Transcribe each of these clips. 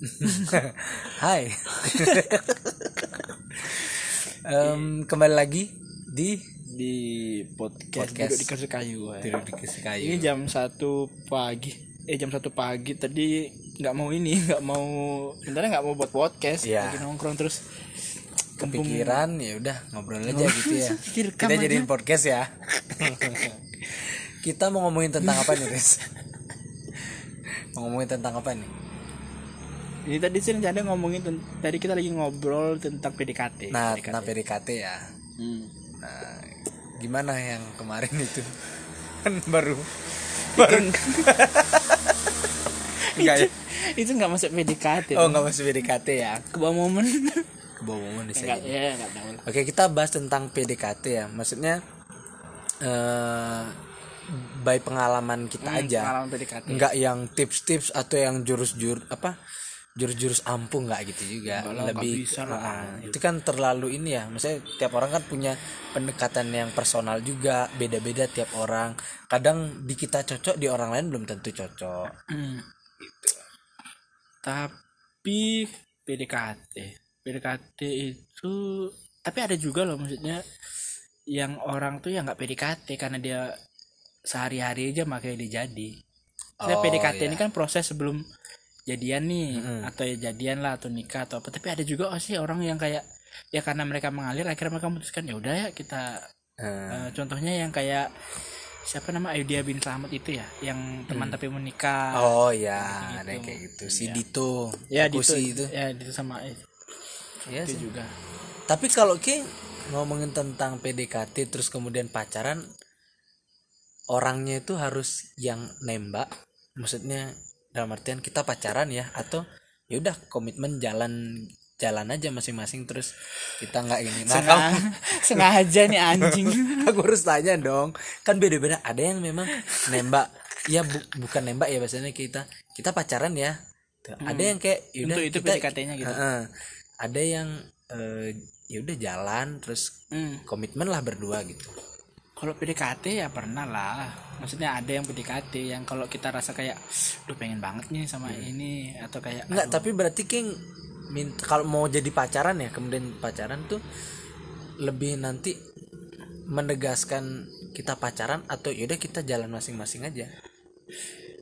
Hai. Em, kembali lagi di di podcast, Podcast. duduk di kasur kayu ya. Tidur di Kayu. ini jam satu pagi eh jam satu pagi tadi nggak mau ini nggak mau sebenarnya nggak mau buat podcast Iya. lagi nongkrong terus Kepikiran ya udah ngobrol aja gitu ya. Kita jadiin podcast ya. Kita mau ngomongin tentang apa nih, Riz? mau ngomongin tentang apa nih? Ini tadi sih rencana ngomongin tadi kita lagi ngobrol tentang PDKT Nah, PDKT. tentang PDKT ya. Hmm. Nah, gimana yang kemarin itu? Kan baru itu, Enggak ya? itu nggak masuk PDKT Oh, nggak masuk PDKT ya. ke bawah momen Ke bawah momen bisa nggak jadi. ya nggak tahu Oke, kita bahas tentang PDKT ya. Maksudnya eh by pengalaman kita aja. pengalaman PDKT Enggak yang tips-tips atau yang jurus-jurus apa? Jurus-jurus ampuh nggak gitu juga. Nggak Lebih bisa lah. Nah, itu kan terlalu ini ya. Maksudnya tiap orang kan punya pendekatan yang personal juga, beda-beda tiap orang. Kadang di kita cocok, di orang lain belum tentu cocok. Hmm. Tapi PDKT, PDKT itu tapi ada juga loh maksudnya yang orang tuh yang nggak PDKT karena dia sehari-hari aja makanya dia jadi. Saya Oh, PDKT iya. ini kan proses sebelum jadian nih atau ya jadian lah atau nikah atau apa. Tapi ada juga oh sih orang yang kayak ya karena mereka mengalir akhirnya mereka memutuskan ya udah ya kita Nah, Eh, contohnya yang kayak siapa nama Ayudhya bin Slamet itu ya yang teman tapi menikah oh ya, ada yang kayak gitu. Si Dito, ya Dito sih itu. ya Dito sama Iya itu sih. juga. Tapi kalau Ki ngomongin tentang PDKT terus kemudian pacaran orangnya itu harus yang nembak. Maksudnya dalam artian kita pacaran ya atau ya udah komitmen jalan jalan aja masing-masing terus kita nggak ini. Nah, kamu, Sengaja, nih anjing aku harus tanya dong. Kan beda-beda. Ada yang memang nembak. Ya bu- bukan nembak ya biasanya kita kita pacaran ya. Ada yang kayak ya udah Untuk itu kita PDKT-nya gitu. Heeh. Ada yang eh, ya udah jalan terus Hmm, komitmen lah berdua gitu kalau PDKT ya pernah lah maksudnya ada yang PDKT yang kalau kita rasa kayak duh pengen banget nih sama ini atau kayak Enggak, tapi berarti King minta kalau mau jadi pacaran ya, kemudian pacaran tuh lebih nanti menegaskan kita pacaran atau yaudah kita jalan masing-masing aja.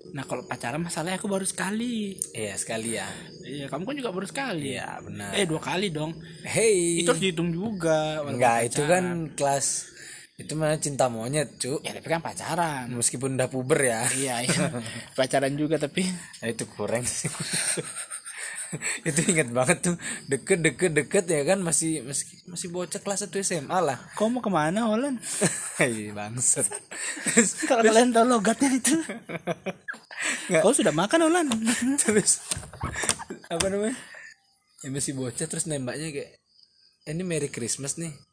nah kalau pacaran masalahnya aku baru sekali Iya, sekali ya. iya kamu kan juga baru sekali Iya, benar. eh dua kali dong Hey. itu harus dihitung juga Enggak, itu kan kelas itu mana cinta monyet, cu. ya tapi kan pacaran. Meskipun udah puber ya. iya iya. Pacaran juga tapi. Nah, itu kurang sih. itu inget banget tuh. Deket deket deket ya kan? Masih masih masih bocah kelas 1 SMA lah. Kau mau ke mana Olan? Hai bangsat. Kalau kalian tahu logatnya itu. Nggak. kau sudah makan Olan? Terus apa namanya? Ya masih bocah terus nembaknya kayak "Eh, ini Merry Christmas nih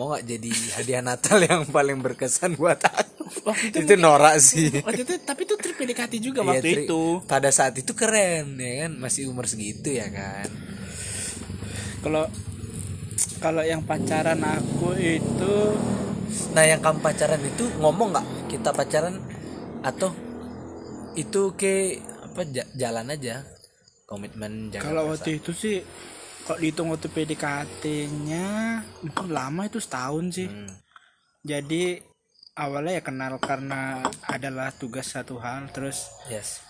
mau nggak jadi hadiah Natal yang paling berkesan buat aku? Waktu itu, norak sih. Waktu itu tapi itu trip PDKT juga Iya, waktu tri- itu. Pada saat itu keren ya kan? Masih umur segitu ya kan? Kalau kalau yang pacaran aku itu nah yang kamu pacaran itu ngomong nggak? Kita pacaran atau itu ke apa ja- jalan aja? Komitmen kalau waktu itu sih kalau dihitung waktu PDKT-nya mungkin lama itu? Setahun sih. Hmm. jadi awalnya ya kenal karena adalah tugas satu hal. Terus yes.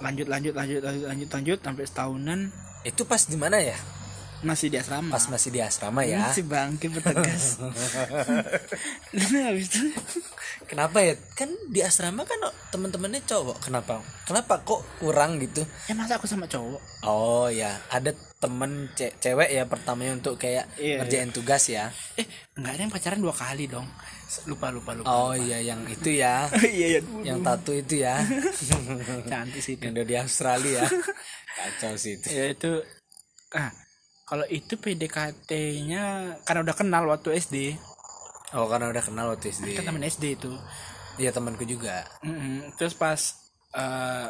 lanjut lanjut lanjut lanjut lanjut lanjut sampai setahunan. Itu pas di mana ya? Masih di asrama. Pas masih di asrama ya. Si bangke bertegas. Nah habis itu. Kenapa ya? Kan di asrama kan teman-temannya cowok. Kenapa? Kenapa kok kurang gitu? Ya masa aku sama cowok? Oh ya. Ada temen ce- cewek ya pertamanya untuk kayak Iya, ngerjain tugas ya. Eh enggak ada yang pacaran dua kali dong. Lupa lupa lupa oh iya yang itu ya. Iya iya. Yang tato itu ya. Cantik sih yang udah di Australia. Kacau sih itu. Ya itu ah kalau itu PDKT-nya karena udah kenal waktu SD oh karena udah kenal waktu SD kan temen SD itu. Iya temanku juga. Mm-mm. terus pas eh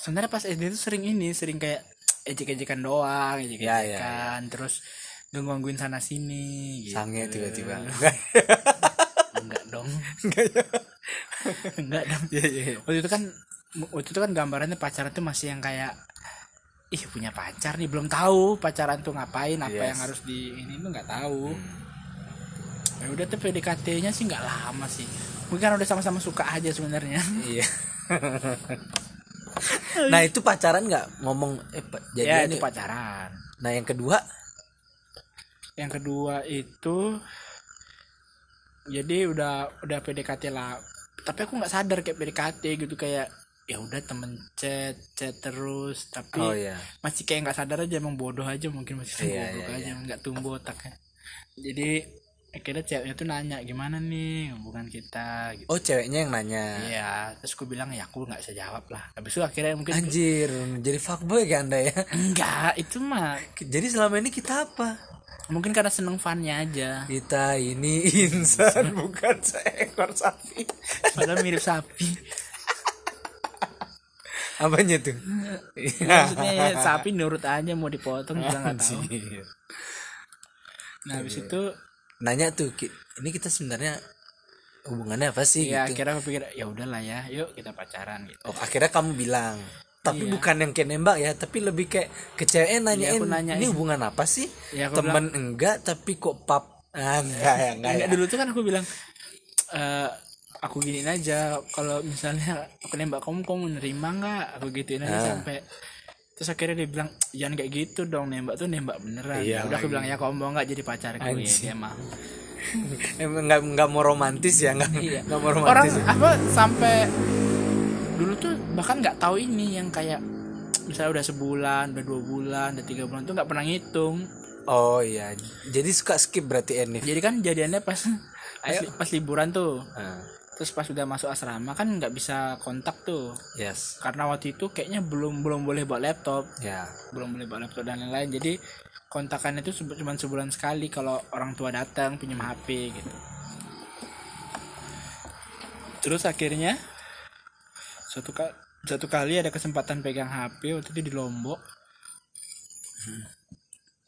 sebenarnya pas SD itu sering ini sering kayak ejek-ejekan doang ejek-ejekan. Ya, ya, terus gangguin sana sini gitu. sange tiba-tiba. Enggak dong. Enggak ya. Enggak dong. Iya iya waktu itu kan waktu itu kan gambarannya pacaran tuh masih yang kayak ih punya pacar nih belum tahu pacaran tuh ngapain apa Yes. yang harus di ini tuh nggak tahu. Ya udah tuh PDKT-nya sih nggak lama sih. Mungkin udah sama-sama suka aja sebenarnya. Iya nah itu pacaran nggak? Ngomong eh pa- ya jadi itu pacaran. Nah yang kedua? Yang kedua itu jadi udah udah PDKT lah. Tapi aku nggak sadar kayak PDKT gitu kayak ya udah temen chat chat terus. Tapi oh ya masih kayak nggak sadar aja emang bodoh aja mungkin masih Iya, bodoh iya, aja nggak tumbuh otaknya. Jadi akhirnya ceweknya tuh nanya gimana nih hubungan kita? Gitu. Oh ceweknya yang nanya? Iya terus aku bilang ya aku nggak bisa jawab lah. Habis itu akhirnya mungkin anjir jadi fuckboy kan anda ya? Enggak itu mah jadi selama ini kita apa? Mungkin karena seneng funnya aja. Kita ini insan bukan seekor sapi. Padahal mirip sapi. Apanya tuh? Ya, maksudnya ya, sapi nurut aja mau dipotong juga nggak tahu. Nah habis itu nanya tuh ini kita sebenarnya hubungannya apa sih? Ya gitu. akhirnya aku pikir ya udahlah ya yuk kita pacaran gitu. Oh akhirnya kamu bilang. Tapi Iya. bukan yang kayak nembak ya tapi lebih kayak ke ceweknya nanyain aku nanyain. ini hubungan apa sih? Ya, aku teman enggak tapi kok pap ah, enggak ya enggak ya. Enggak, dulu tuh kan aku bilang eh aku giniin aja kalau misalnya aku nembak kamu kamu nerima nggak aku gituin aja Ah. sampai terus akhirnya dia bilang jangan kayak gitu dong nembak tuh nembak beneran. Iya, udah aku bilang ya kamu mau nggak jadi pacarku ya Anjing. dia mau emang enggak enggak mau romantis ya enggak iya. mau orang romantis. Ya? apa sampai dulu tuh bahkan nggak tahu ini yang kayak misalnya udah sebulan udah dua bulan udah tiga bulan tuh nggak pernah ngitung. Oh iya. Jadi suka skip berarti Enif? Jadi kan jadiannya pas pas, Ayo. pas liburan tuh. Ah, terus pas udah masuk asrama kan nggak bisa kontak tuh. Yes. Karena waktu itu kayaknya belum belum boleh bawa laptop. Ya. Belum boleh bawa laptop dan lain-lain. Jadi kontakannya itu cuma sebulan sekali kalau orang tua datang pinjam HP gitu. Terus akhirnya suatu kali satu kali ada kesempatan pegang HP waktu itu di Lombok.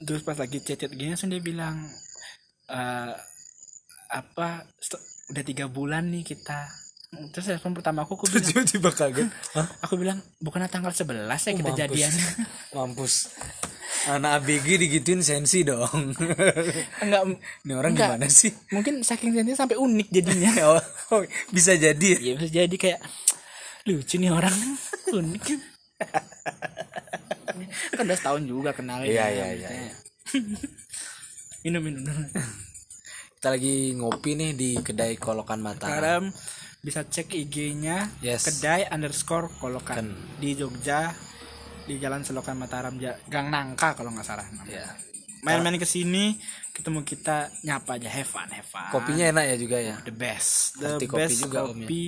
Terus pas lagi chat-chat gini langsung dia bilang eh apa "Sel- udah tiga bulan nih kita terus respon pertama aku aku bilang tiba-tiba kaget Hah? aku bilang bukannya tanggal 11 ya Oh, kita mampus. jadian mampus anak ABG digituin sensi dong enggak ini orang Enggak. gimana sih mungkin saking sensinya sampai unik jadinya oh, oh, bisa jadi ya? ya bisa jadi kayak lucu nih orang unik kan udah setahun juga kenal Iya, ya, iya, iya, maksudnya. minum minum minum. Kita lagi ngopi nih di kedai kolokan mata sekarang bisa cek IG-nya Yes. kedai underscore kolokan. Kan. di Jogja di Jalan Selokan Mataram Gang Nangka kalau nggak salah ya main-main ke sini ketemu kita nyapa aja have fun have fun. Kopinya enak ya juga ya? The best. The kopi best juga, Om, ya. kopi.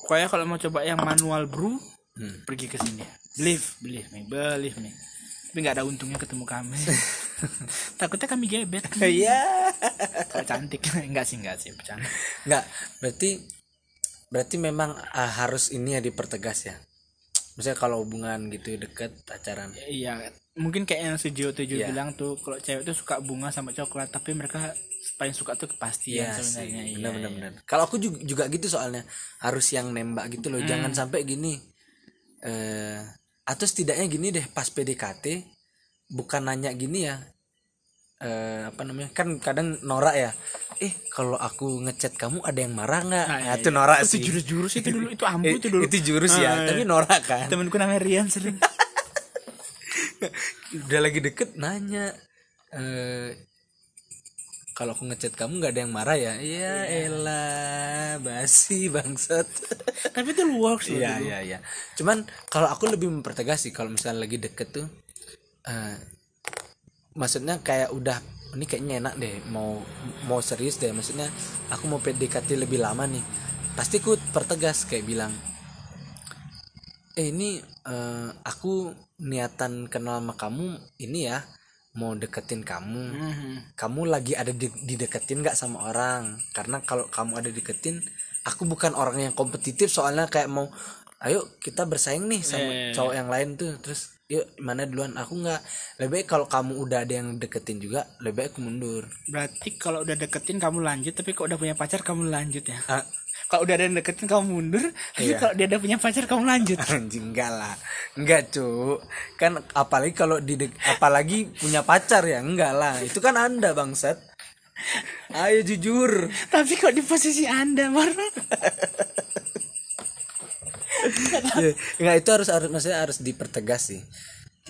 Pokoknya kalau mau coba yang manual brew Hmm. pergi ke sini. Believe believe me believe me tapi nggak ada untungnya ketemu kami. Takutnya kami gebet. Iya. Kalau cantik enggak sih enggak sih bercanda. Nggak. Berarti berarti memang ah, harus ini ya dipertegas ya? Misalnya kalau hubungan gitu deket pacaran. Iya. Mungkin kayak yang Sujo Tujuh Iya. bilang tuh kalau cewek tuh suka bunga sama coklat tapi mereka paling suka tuh kepastian Iya sih, sebenarnya. Iya, benar benar iya. benar. Kalau aku juga, juga gitu soalnya. Harus yang nembak gitu loh, Hmm. jangan sampai gini. Eh atau setidaknya gini deh pas PDKT bukan nanya gini ya. Eh apa namanya? Kan kadang norak ya. Eh kalau aku ngechat kamu ada yang marah nggak? Ah, Nah, iya, itu iya. norak itu sih. jurus-jurus itu dulu itu ambu Eh, itu dulu itu jurus Ah, ya, iya. tapi norak kan. temenku namanya Rian sering Udah lagi deket nanya. Eh kalau aku ngechat kamu nggak ada yang marah ya? Iya, elah, basi bangsat. tapi itu works loh Iya iya iya. Cuman kalau aku lebih mempertegas sih kalau misalnya lagi deket tuh, eh maksudnya kayak udah ini kayaknya enak deh mau mau serius deh maksudnya aku mau PDKT lebih lama nih pasti aku pertegas kayak bilang eh ini eh, aku niatan kenal sama kamu ini ya mau deketin kamu Mhm. kamu lagi ada di, dideketin nggak sama orang? Karena kalau kamu ada deketin aku bukan orang yang kompetitif soalnya kayak mau ayo kita bersaing nih sama iya, cowok yang lain tuh. Terus yuk mana duluan? Aku nggak. Lebih baik kalau kamu udah ada yang deketin juga lebih baik aku mundur. Berarti kalau udah deketin kamu lanjut, tapi kalau udah punya pacar kamu lanjut ya. Ah, kalau udah ada yang deketin kamu mundur. Tapi Iya. kalau dia udah punya pacar kamu lanjut. Anjing enggak lah. Enggak cu kan apalagi kalau di apalagi punya pacar ya enggak lah. Itu kan anda bangsat. Ayo jujur. Tapi kok di posisi anda baru Ya, enggak itu harus harus maksudnya harus dipertegas sih.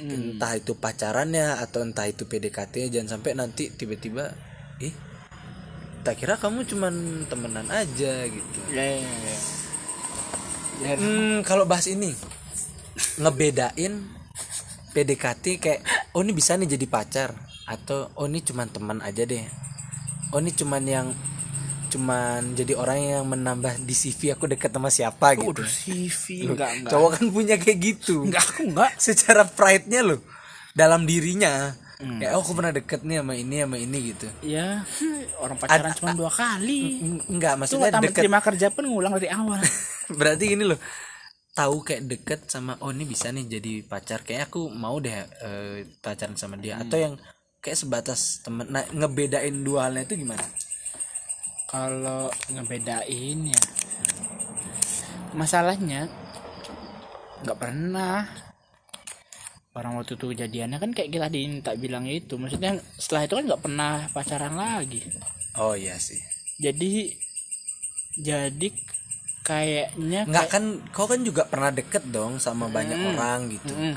Entah itu pacarannya atau entah itu PDKT jangan sampai nanti tiba-tiba ih tak kira kamu cuman temenan aja gitu ya, ya, ya. Ya, Hmm, kalau bahas ini ngebedain PDKT kayak oh ini bisa nih jadi pacar atau oh ini cuman teman aja deh. Oh ini cuman yang cuman jadi orang yang menambah di CV aku deket sama siapa gitu. Waduh, CV enggak enggak Cowok kan punya kayak gitu. enggak aku enggak Secara pride-nya loh dalam dirinya. Kayak oh aku pernah deket nih sama ini sama ini gitu. ya orang pacaran Ad- cuma dua kali. Eng- Enggak, maksudnya tamat deket terima kerja pun ngulang dari awal. Berarti gini loh tahu kayak deket sama oh ini bisa nih jadi pacar. Kayak aku mau deh eh, pacaran sama dia. Atau yang kayak sebatas temen nah ngebedain dua halnya itu gimana? Kalau ngebedain ya masalahnya nggak pernah orang waktu itu kejadiannya kan kayak kita tak bilang itu. Maksudnya setelah itu kan nggak pernah pacaran lagi. Oh iya sih. Jadi jadi kayaknya nggak kan kau kan juga pernah deket dong sama banyak orang gitu. Mm,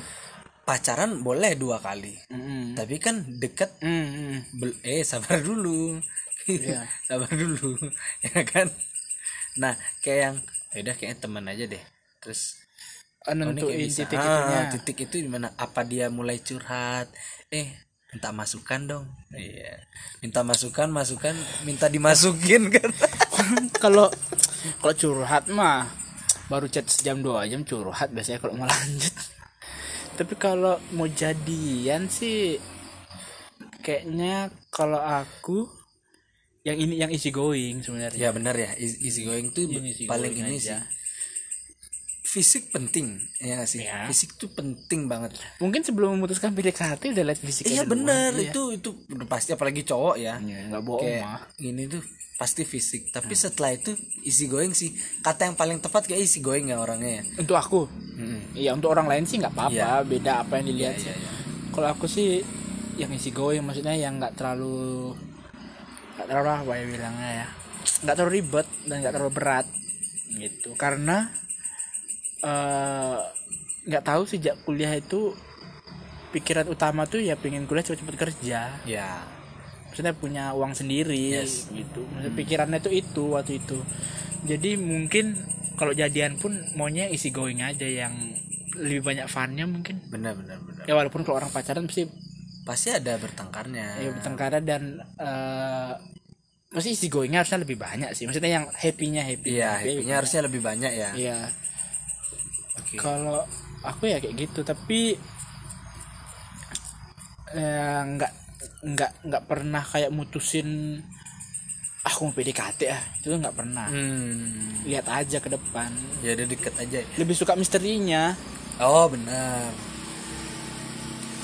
pacaran boleh dua kali. Mm, mm, tapi kan deket mm, mm. bel- eh sabar dulu. Iya. sabar dulu ya kan? Nah kayak yang ya udah kayaknya teman aja deh. Terus nentuin bisa. titik Ah, titik itu di mana? Apa dia mulai curhat? Eh minta masukan dong. Iya. Minta masukan masukan minta dimasukin kan? Kalau kalau curhat mah baru chat sejam dua jam curhat biasanya kalau mau lanjut. Tapi kalau mau jadian sih kayaknya kalau aku yang ini yang easy going sebenarnya. Ya benar ya. Easy easy going tuh Yang easy paling going ini aja. sih fisik penting ya nggak sih Ya. fisik tuh penting banget mungkin sebelum memutuskan PDKT udah lihat fisiknya iya duluan. benar Iya. itu itu udah pasti apalagi cowok ya Iya, nggak bohong kayak mah ini tuh pasti fisik tapi setelah itu easy going sih kata yang paling tepat kayak easy going ya orangnya ya untuk aku Mm-mm. Iya untuk orang lain sih nggak apa-apa Iya. beda apa yang dilihat Iya, sih. iya, iya. Kalau aku sih yang isi going maksudnya yang nggak terlalu nggak terlalu apa ya bilangnya ya nggak terlalu ribet dan nggak terlalu berat gitu karena eh, nggak tahu sejak kuliah itu pikiran utama tuh ya pengen kuliah cepet-cepet kerja. Ya. Maksudnya punya uang sendiri Yes. gitu. Maksudnya pikirannya tuh itu waktu itu. Jadi mungkin kalau jadian pun maunya isi going aja yang lebih banyak funnya mungkin. Benar benar benar. Ya walaupun kalau orang pacaran pasti pasti ada bertengkarnya. Ya bertengkar dan eh pasti isi goingnya harusnya lebih banyak sih. Maksudnya yang happy-nya happy. Iya happy-nya harusnya lebih banyak ya. Iya oke. Kalau aku ya kayak gitu tapi eh, nggak nggak nggak pernah kayak mutusin aku mau PDKT ah. Itu nggak pernah. Hmm. Lihat aja ke depan. Ya udah deket aja ya. lebih suka misterinya. Oh benar.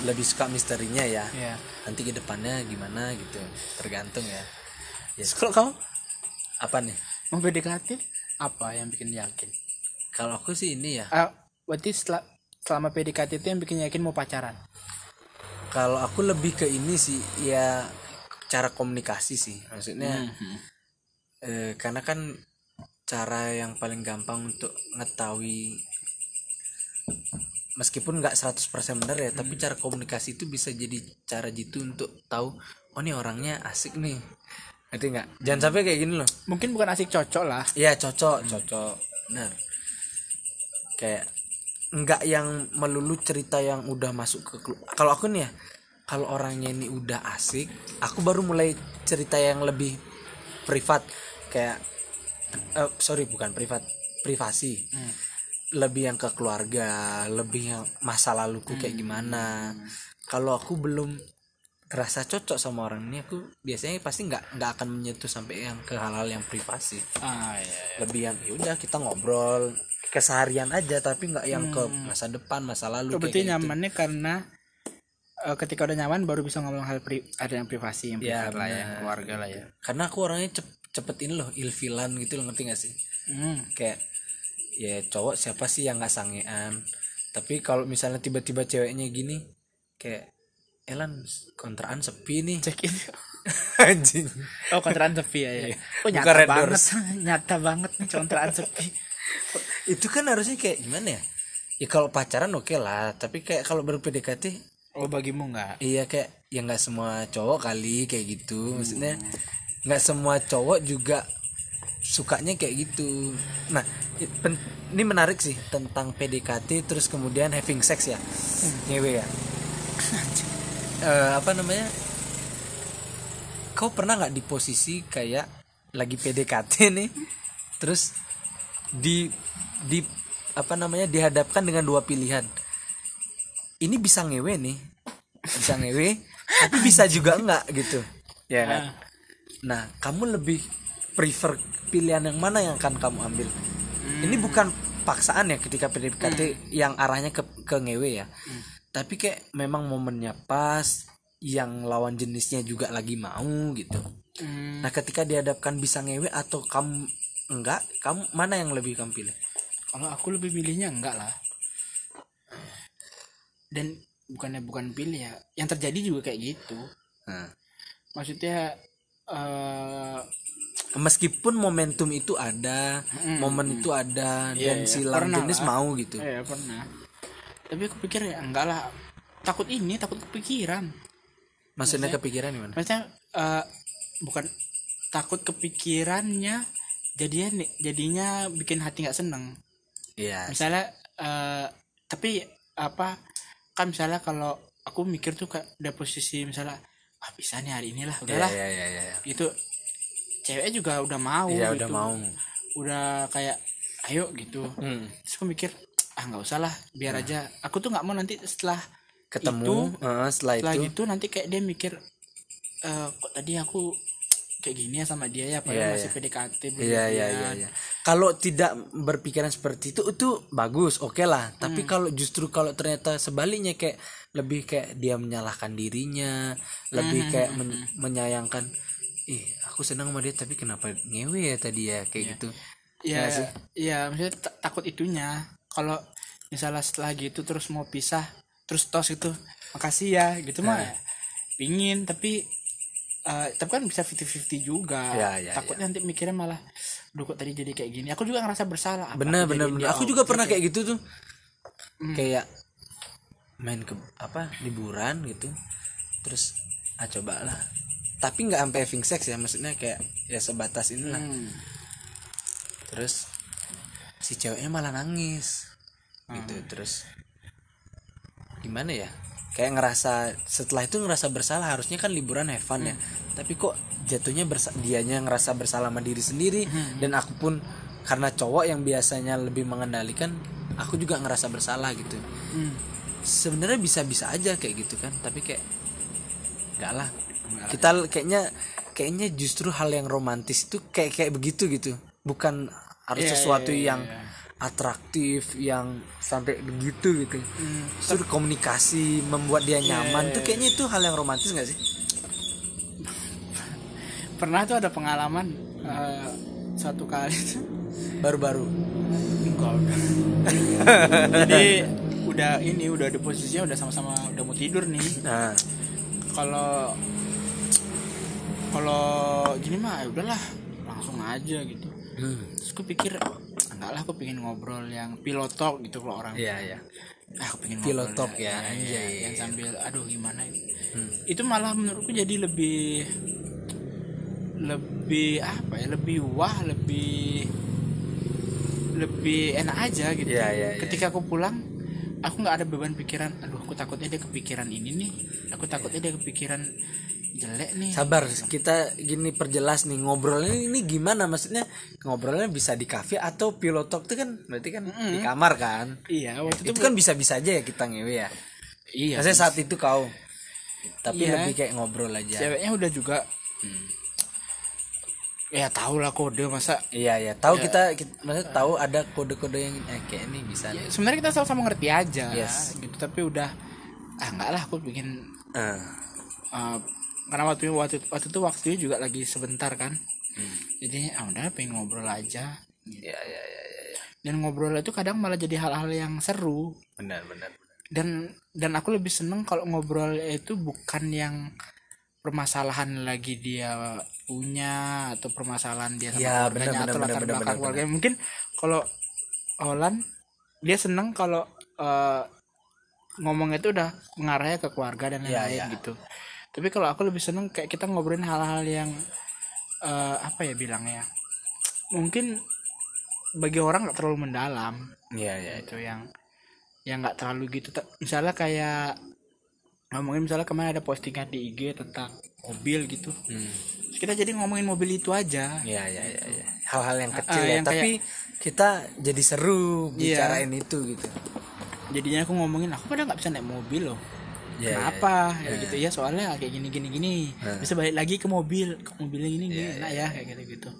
Lebih suka misterinya ya. Ya nanti ke depannya gimana gitu. Tergantung ya. Yes. kalau kamu? Apa nih? Mau PDKT apa yang bikin yakin kalau aku sih ini ya. Ah berarti setelah selama PDKT itu yang bikin yakin mau pacaran? Kalau aku lebih ke ini sih ya cara komunikasi sih. Maksudnya Hmm. eh, karena kan cara yang paling gampang untuk ngetahui meskipun nggak 100% benar ya tapi cara komunikasi itu bisa jadi cara jitu untuk tahu oh nih orangnya asik nih. Ngerti nggak? Jangan sampai kayak gini loh. Mungkin bukan asik cocok lah. Iya cocok cocok. Benar kayak nggak yang melulu cerita yang udah masuk ke kelu- kalau aku nih ya kalau orangnya ini udah asik aku baru mulai cerita yang lebih privat kayak eh, sorry bukan privat privasi. Lebih yang ke keluarga lebih yang masa laluku kayak gimana. Kalau aku belum rasa cocok sama orang ini aku biasanya pasti nggak nggak akan menyentuh sampai yang ke hal-hal yang privasi. Ah iya lebih yang yaudah kita ngobrol keseharian aja tapi nggak yang ke masa depan masa lalu kayak berarti gitu. nyamannya karena eh, ketika udah nyaman baru bisa ngomong hal pri ada yang privasi yang Ya, lah ya keluarga lah ya karena aku orangnya cep- cepet ini loh ilfilan gitu loh ngerti gak sih Hmm. kayak ya cowok siapa sih yang nggak sangean tapi kalau misalnya tiba-tiba ceweknya gini kayak Elan kontraan sepi nih Cek ini. anjing Oh kontraan sepi ya. ya. Oh Bukan nyata Red banget. Nyata banget nih kontraan sepi. itu kan harusnya kayak gimana ya? Ya kalau pacaran oke lah tapi kayak kalau baru PDKT Oh bagimu nggak? iya kayak ya nggak semua cowok kali kayak gitu. Maksudnya nggak semua cowok juga sukanya kayak gitu. Nah ini menarik sih tentang PDKT terus kemudian having sex ya. Ngewe ya? Eh, apa namanya? Kau pernah nggak di posisi kayak lagi PDKT nih? Terus di di apa namanya dihadapkan dengan dua pilihan. Ini bisa ngewe nih. Bisa ngewe tapi bisa juga enggak gitu. Ya kan? Ah. nah kamu lebih prefer pilihan yang mana yang akan kamu ambil? Ini bukan paksaan ya ketika PDKT yang arahnya ke ke ngewe ya. Tapi kayak memang momennya pas yang lawan jenisnya juga lagi mau gitu. Hmm. nah ketika dihadapkan bisa ngewe atau kamu enggak kamu mana yang lebih kamu pilih Kalau aku lebih pilihnya enggak lah. Dan bukannya bukan pilih ya. Yang terjadi juga kayak gitu. nah, Maksudnya eh meskipun momentum itu ada momen itu ada Iya, dan si lawan Pernah jenis lah. mau gitu ya pernah. Tapi aku pikir ya enggak lah. Takut ini, takut kepikiran. maksudnya kepikiran gimana Maksudnya eh, bukan takut kepikirannya jadinya jadinya bikin hati nggak seneng. Iya. Misalnya eh, tapi apa kan misalnya kalau aku mikir tuh kayak udah posisi misalnya ah bisa nih hari inilah iya udahlah. iya iya iya. Gitu. Ceweknya juga udah mau Iya, gitu. udah mau. Udah kayak ayo gitu. Hmm. terus aku mikir ah nggak usah lah biar aja. Aku tuh nggak mau nanti setelah ketemu eh, setelah setelah itu. gitu nanti kayak dia mikir eh kok tadi aku kayak gini ya sama dia ya padahal Iya, masih iya. PDKT iya iya iya berlebihan. iya kalau tidak berpikiran seperti itu itu bagus oke lah Hmm. tapi kalau justru kalau ternyata sebaliknya kayak lebih kayak dia menyalahkan dirinya lebih Hmm, kayak men- menyayangkan ih aku senang sama dia tapi kenapa ngewe ya tadi ya kayak gitu Iya, sih? iya, maksudnya ta- takut itunya. Kalau misalnya setelah gitu terus mau pisah, terus tos itu, makasih ya, gitu mah. Nah. Pingin, tapi eh, tapi kan bisa 50-50 juga. Iya, iya, Takutnya nanti mikirnya malah, duh kok tadi jadi kayak gini. Aku juga ngerasa bersalah. Bener aku bener bener aku juga gitu. pernah kayak gitu tuh Hmm. kayak main ke apa liburan gitu terus ah coba lah tapi nggak sampai having sex ya maksudnya kayak ya sebatas inilah Hmm. terus si ceweknya malah nangis gitu Hmm. terus gimana ya kayak ngerasa setelah itu ngerasa bersalah harusnya kan liburan have fun ya Hmm. tapi kok jatuhnya bersa dianya ngerasa bersalah sama diri sendiri Hmm. dan aku pun karena cowok yang biasanya lebih mengendalikan aku juga ngerasa bersalah gitu Hmm. sebenarnya bisa-bisa aja kayak gitu kan tapi kayak enggak lah kita kayaknya kayaknya justru hal yang romantis itu kayak kayak begitu gitu bukan harus Iya, sesuatu iya, iya, yang iya. Atraktif yang sampai begitu gitu Hmm. justru komunikasi membuat dia nyaman tuh kayaknya itu hal yang romantis nggak sih Pernah tuh ada pengalaman eh, satu kali baru-baru Enggak. Jadi udah ini udah di posisinya udah sama-sama udah mau tidur nih. nah kalau kalau gini mah ya udahlah langsung aja gitu hmm. terus aku pikir enggak lah aku pengen ngobrol yang pilot talk gitu kalau orang iya iya ah, aku pengen Pilot ngobrol talk ya, anjay. ya, yang sambil aduh gimana itu Hmm. itu malah menurutku jadi lebih lebih apa ya lebih wah lebih lebih enak aja gitu iya, iya. ketika aku pulang aku nggak ada beban pikiran aduh aku takutnya dia kepikiran ini nih aku takutnya dia kepikiran jelek nih. Sabar kita gini perjelas nih ngobrolnya ini gimana? Maksudnya ngobrolnya bisa di kafe atau pilot talk itu kan berarti kan di kamar kan? Iya waktu itu kan bisa-bisa aja ya kita ngewe ya? Iya Maksudnya saat itu kau tapi Iya. lebih kayak ngobrol aja. Ceweknya udah juga. Ya tau lah kode masa? Iya iya tahu kita, kita maksudnya tahu ada kode-kode yang eh, kayak ini bisa. Nih. sebenarnya kita sama-sama ngerti aja Yes. gitu tapi udah ah enggak lah aku bikin Eh, uh, karena waktu waktu waktu itu waktunya juga lagi sebentar kan. Jadi ah udah pengen ngobrol aja. Ya ya ya ya, ya. dan ngobrol itu kadang malah jadi hal-hal yang seru. Benar benar benar. dan dan aku lebih seneng kalau ngobrol itu bukan yang permasalahan lagi dia punya atau permasalahan dia sama Ya, keluarganya benar, atau benar, latar benar, belakang keluarganya. mungkin kalau Olan dia seneng kalau eh, ngomongnya itu udah mengarahnya ke keluarga dan Ya, lain-lain ya. gitu tapi kalau aku lebih seneng kayak kita ngobrolin hal-hal yang eh, apa ya bilangnya? Mungkin bagi orang nggak terlalu mendalam. Ya ya itu yang yang nggak terlalu gitu. Misalnya kayak ngomongin misalnya kemarin ada postingan di IG tentang mobil gitu. Hmm. Terus kita jadi ngomongin mobil itu aja. Ya ya ya, ya. hal-hal yang kecil Ah, ya. yang tapi kita jadi seru Iya. bicarain itu gitu. Jadinya aku ngomongin aku pada nggak bisa naik mobil loh Ya, kenapa? Kayak gitu. ya soalnya kayak gini gini gini Nah. bisa balik lagi ke mobil. Ke mobilnya gini gini. Iya, enak ya kayak gitu gitu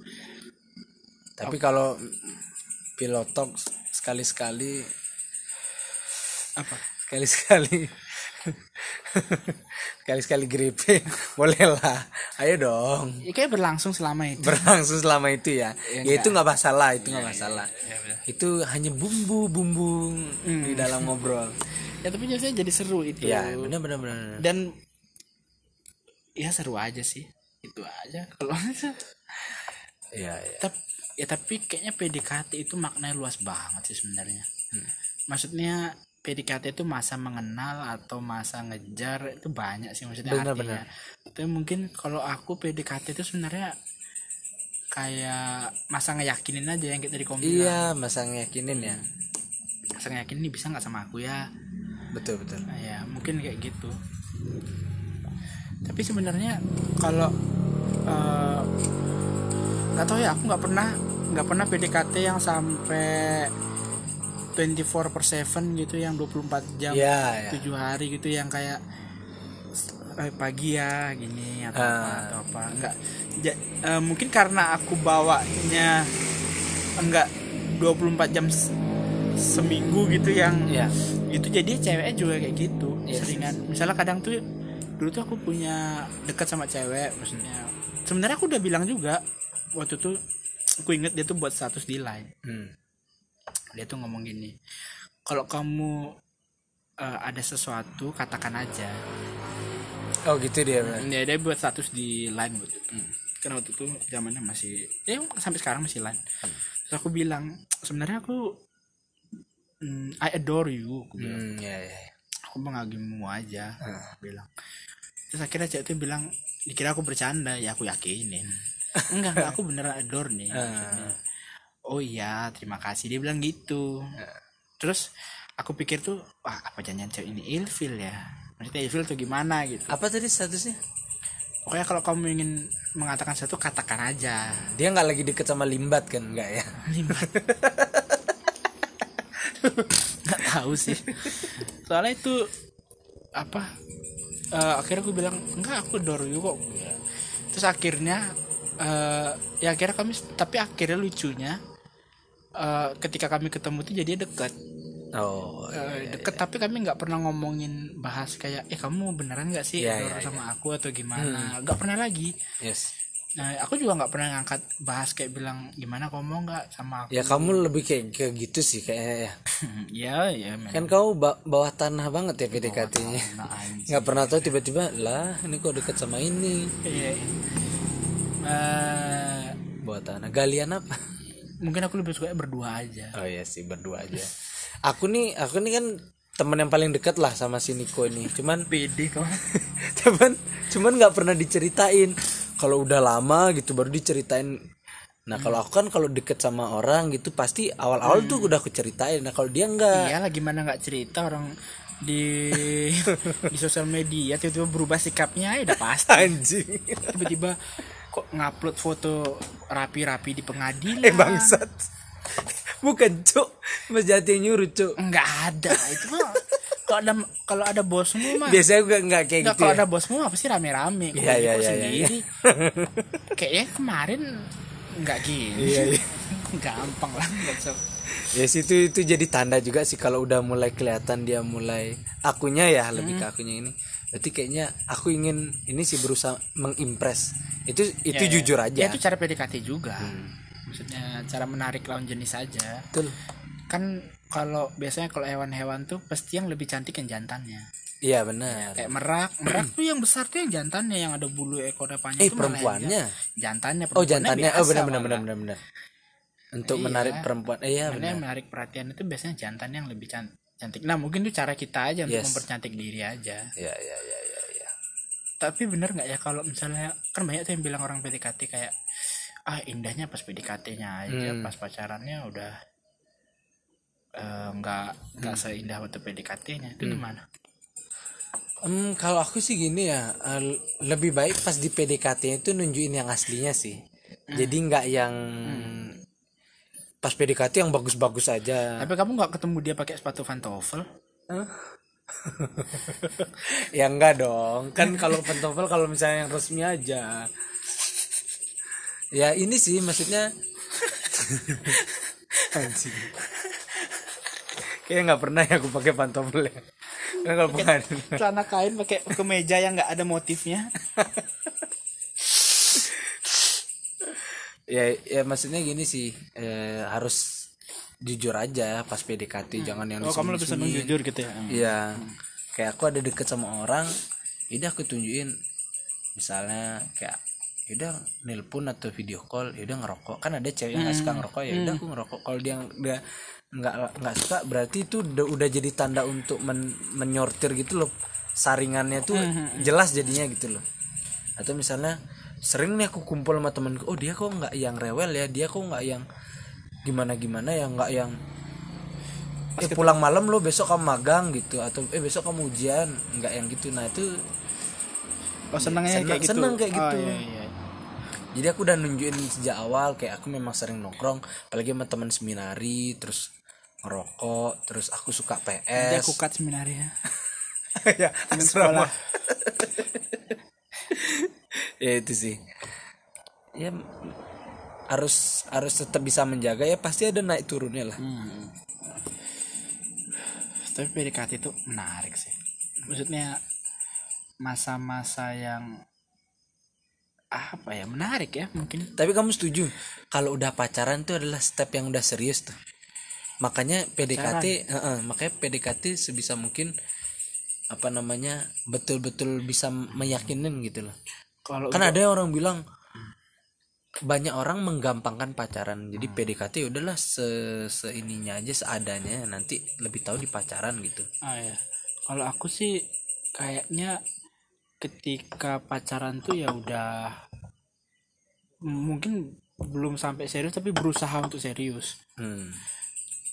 tapi kalau pilotok sekali-sekali apa? Sekali-sekali sekali-sekali gripe boleh lah ayo dong. Ya, kayak berlangsung selama itu. Berlangsung selama itu ya. Ya, ya, itu nggak masalah itu nggak masalah. Ya, bener. itu hanya bumbu-bumbu di dalam ngobrol. Ya tapi biasanya jadi seru itu. Ya benar benar dan ya seru aja sih. Itu aja. Kalau ya ya. Tapi ya tapi kayaknya PDKT itu maknanya luas banget sih sebenarnya. Maksudnya PDKT itu masa mengenal atau masa ngejar itu banyak sih maksudnya Benar, artinya. tapi mungkin kalau aku PDKT itu sebenarnya kayak masa ngeyakinin aja yang kita di komputer iya masa ngeyakinin ya. Masa ngeyakinin ini bisa nggak sama aku ya? Betul betul. Nah, ya mungkin kayak gitu. Tapi sebenarnya kalau eh, nggak tahu ya aku nggak pernah nggak pernah PDKT yang sampai 24 per 7 gitu yang 24 jam ya ya 7 hari gitu yang kayak eh, pagi ya gini atau apa Ah. atau apa. Enggak. Ja- eh, mungkin karena aku bawanya enggak 24 jam se- seminggu gitu yang ya itu jadi ceweknya juga kayak gitu Yes. seringan. misalnya kadang tuh dulu tuh aku punya dekat sama cewek maksudnya. Sebenarnya aku udah bilang juga waktu tuh aku inget dia tuh buat status di line. Hmm. Dia tuh ngomong gini kalau kamu eh, ada sesuatu katakan aja. Oh gitu dia Bro. dia dia buat status di line waktu itu karena waktu itu zamannya masih ya sampai sekarang masih line. Terus aku bilang sebenarnya aku mm, I adore you aku bilang. Hmm, ya ya aku mengagumimu aja aku bilang. Terus akhirnya cewek itu bilang dikira aku bercanda. Ya aku yakinin. Enggak enggak aku beneran adore nih maksudnya. Oh iya terima kasih. Dia bilang gitu. Terus aku pikir tuh wah apa jangan cewek ini ilfil ya? Maksudnya ilfil tuh gimana gitu? Apa tadi statusnya? Pokoknya kalau kamu ingin mengatakan sesuatu katakan aja. Dia nggak lagi deket sama limbat kan? Nggak ya? Limbat. nggak tahu sih. Soalnya itu apa eh, akhirnya aku bilang enggak aku you kok. Terus akhirnya eh, ya akhirnya kami tapi akhirnya lucunya eh, ketika kami ketemu tuh jadi dekat. Oh Eh, deket tapi kami nggak pernah ngomongin bahas kayak eh kamu beneran nggak sih Iya, iya, sama aku atau gimana? Nggak pernah lagi. Yes. Nah aku juga nggak pernah ngangkat bahas kayak bilang gimana kamu mau nggak sama aku? Ya kamu lebih kayak kayak gitu sih kayaknya ya ya. Ya memang. Kan kau ba- bawah tanah banget ya PDKT-nya Nah, nggak pernah tahu tiba-tiba lah ini kok deket sama ini? Iya. Eh, bawah tanah. Galian apa mungkin aku lebih suka berdua aja. Oh iya sih berdua aja. Aku nih aku nih kan teman yang paling dekat lah sama si Niko ini. Cuman pede kau. cuman cuman nggak pernah diceritain. Kalau udah lama gitu baru diceritain. Nah kalau aku kan kalau deket sama orang gitu pasti awal-awal tuh udah aku ceritain. Nah kalau dia nggak. Iyalah gimana nggak cerita orang di di sosial media tiba-tiba berubah sikapnya ya udah pasti. Anjing. Tiba-tiba kok ngupload foto rapi-rapi di pengadilan? Eh bangsat. Bukan cuk. Mas jati nyuruh cuk. Nggak ada. Itu mah kalau ada kalau ada bosmu mah. Biasanya gue nggak kayak Nggak, gitu kalau ya. ada bosmu apa sih rame-rame. Iya, iya, kok iya, sendiri? Kayaknya kemarin nggak gini. Iya, iya. gampang lah bisa ya yes, itu itu jadi tanda juga sih kalau udah mulai kelihatan dia mulai akunya ya lebih ke akunya ini berarti kayaknya aku ingin ini sih berusaha mengimpress. Itu itu Ya, ya. jujur aja. Ya itu cara PDKT juga. Hmm. maksudnya cara menarik lawan jenis aja. Betul. Kan kalau biasanya kalau hewan-hewan tuh pasti yang lebih cantik yang jantannya. Iya benar. Kayak merak. Merak tuh yang besar tuh yang jantannya. Yang ada bulu ekor depannya eh yang perempuannya? jantannya oh jantannya. oh benar benar benar benar benar. Untuk Iya. menarik perempuan. Eh, iya benar. menarik perhatian itu biasanya jantan yang lebih can- cantik. Nah mungkin tuh cara kita aja untuk Yes. mempercantik diri aja. Iya iya iya iya iya tapi bener nggak ya kalau misalnya kan banyak tuh yang bilang orang PDKT kayak ah indahnya pas PDKT-nya aja Hmm. pas pacarannya udah eh, nggak nggak seindah waktu PDKT-nya itu gimana? Hmm, kalau aku sih gini ya, eh, lebih baik pas di PDKT itu nunjukin yang aslinya sih. Jadi nggak yang pas PDKT yang bagus-bagus aja. tapi kamu nggak ketemu dia pakai sepatu pantofel ya enggak dong. Kan kalau pantofel kalau misalnya yang resmi aja. Ya ini sih maksudnya Anjing. Kayaknya nggak pernah ya aku pakai pantofel ya. Kalau bukan celana kain pakai kemeja yang nggak ada motifnya ya ya maksudnya gini sih eh, harus jujur aja pas PDKT jangan yang oh kamu lebih seneng disembunyi-sembunyi. jujur gitu ya Iya. Kayak aku ada deket sama orang, yaudah aku tunjukin misalnya kayak yaudah nelpon atau video call, yaudah ngerokok. Kan ada cewek yang nggak suka ngerokok, ya udah aku ngerokok. Kalau dia dia nggak nggak suka, berarti itu udah, udah jadi tanda untuk men- menyortir gitu loh. Saringannya tuh jelas jadinya gitu loh. Atau misalnya sering nih aku kumpul sama temenku, oh dia kok nggak yang rewel ya, dia kok nggak yang gimana gimana ya? Nggak yang eh pulang malam lo besok kamu magang gitu. Atau eh besok kamu ujian nggak yang gitu. Nah itu oh Seneng- kayak gitu? seneng kayak gitu. oh, iya, iya. jadi aku udah nunjukin sejak awal kayak aku memang sering nongkrong apalagi sama teman seminari terus ngerokok terus aku suka PS aku cut seminarnya ya. Asrama ya itu sih. Ya harus harus tetap bisa menjaga ya pasti ada naik turunnya lah. Tapi PDKT itu menarik sih. Maksudnya masa-masa yang apa ya menarik ya mungkin. Tapi kamu setuju kalau udah pacaran tuh adalah step yang udah serius tuh. Makanya PDKT, heeh, makanya PDKT sebisa mungkin apa namanya betul-betul bisa meyakinin gitu loh. Kalau Kan ada yang orang bilang banyak orang menggampangkan pacaran. Jadi PDKT ya udahlah se seininya aja seadanya nanti lebih tahu di pacaran gitu. ah ya kalau aku sih kayaknya ketika pacaran tuh ya udah mungkin belum sampai serius tapi berusaha untuk serius Hmm.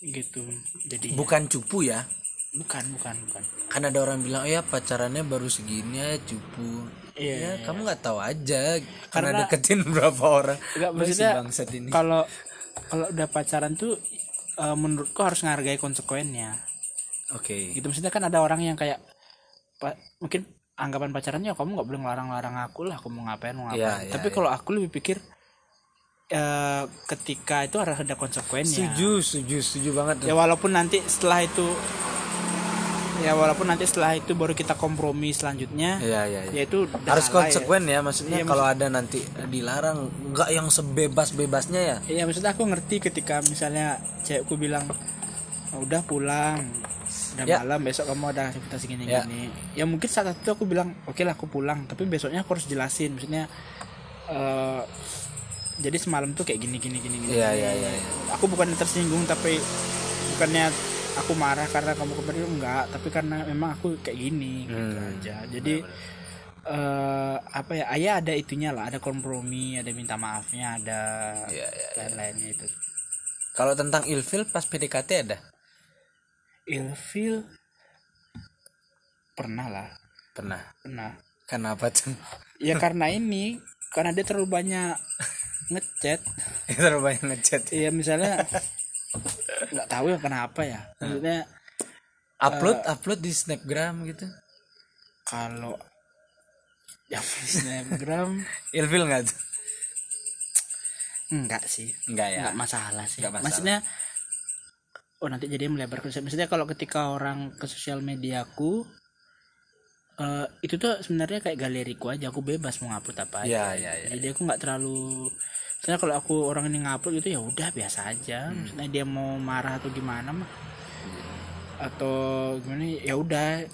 gitu jadi Bukan cupu ya. Bukan bukan bukan Kan ada orang bilang ya pacarannya baru segini ya cupu. Iya, ya, iya. kamu nggak tahu aja karena, Karena- deketin berapa orang. Enggak, maksudnya bangsat ini. kalau kalau udah pacaran tuh eh, menurutku harus menghargai konsekuennya Oke. gitu maksudnya kan ada orang yang kayak pa- mungkin anggapan pacarannya kamu nggak boleh ngelarang-larang aku lah aku mau ngapain mau ngapain Iya, iya, tapi iya. kalau aku lebih pikir eh, ketika itu harus ada konsekuennya Setuju, setuju, setuju banget. ya walaupun nanti setelah itu ya walaupun nanti setelah itu baru kita kompromi selanjutnya Iya, iya, iya. ya itu udah Harus salah ya. konsekuen ya, maksudnya Iya, kalau ada nanti dilarang nggak yang sebebas-bebasnya ya. Iya maksudnya aku ngerti ketika misalnya cewekku bilang "Oh, udah pulang udah Ya. malam besok kamu ada aktivitas gini Ya. gini ya mungkin saat itu aku bilang oke lah aku pulang tapi besoknya aku harus jelasin maksudnya eh jadi semalam tuh kayak gini gini gini gini gini. iya, iya, iya. aku bukan tersinggung tapi bukannya aku marah karena kamu kemarin enggak tapi karena memang aku kayak gini gitu Hmm. aja jadi eh apa ya ayah ada itunya lah ada kompromi ada minta maafnya ada Iya, iya, lain-lainnya itu Kalau tentang ilfil pas PDKT ada? ilfil pernah lah Pernah. pernah Kenapa tuh? ya karena ini karena dia terlalu banyak ngechat Terlalu banyak ngechat. iya misalnya nggak tahu ya kenapa ya maksudnya Upload, upload di Snapgram gitu. kalau yang di snapgram Ilfil nggak tuh? enggak sih Enggak ya. enggak masalah sih Nggak masalah. maksudnya oh nanti jadi melebar ke maksudnya kalau ketika orang ke sosial mediaku eh, itu tuh sebenarnya kayak galeriku aja aku bebas mau ngupload apa aja Iya, iya, iya. jadi aku nggak terlalu Maksudnya kalau aku orang ini ngupload gitu ya udah biasa aja. Hmm. Maksudnya dia mau marah atau gimana mah atau gimana ya udah.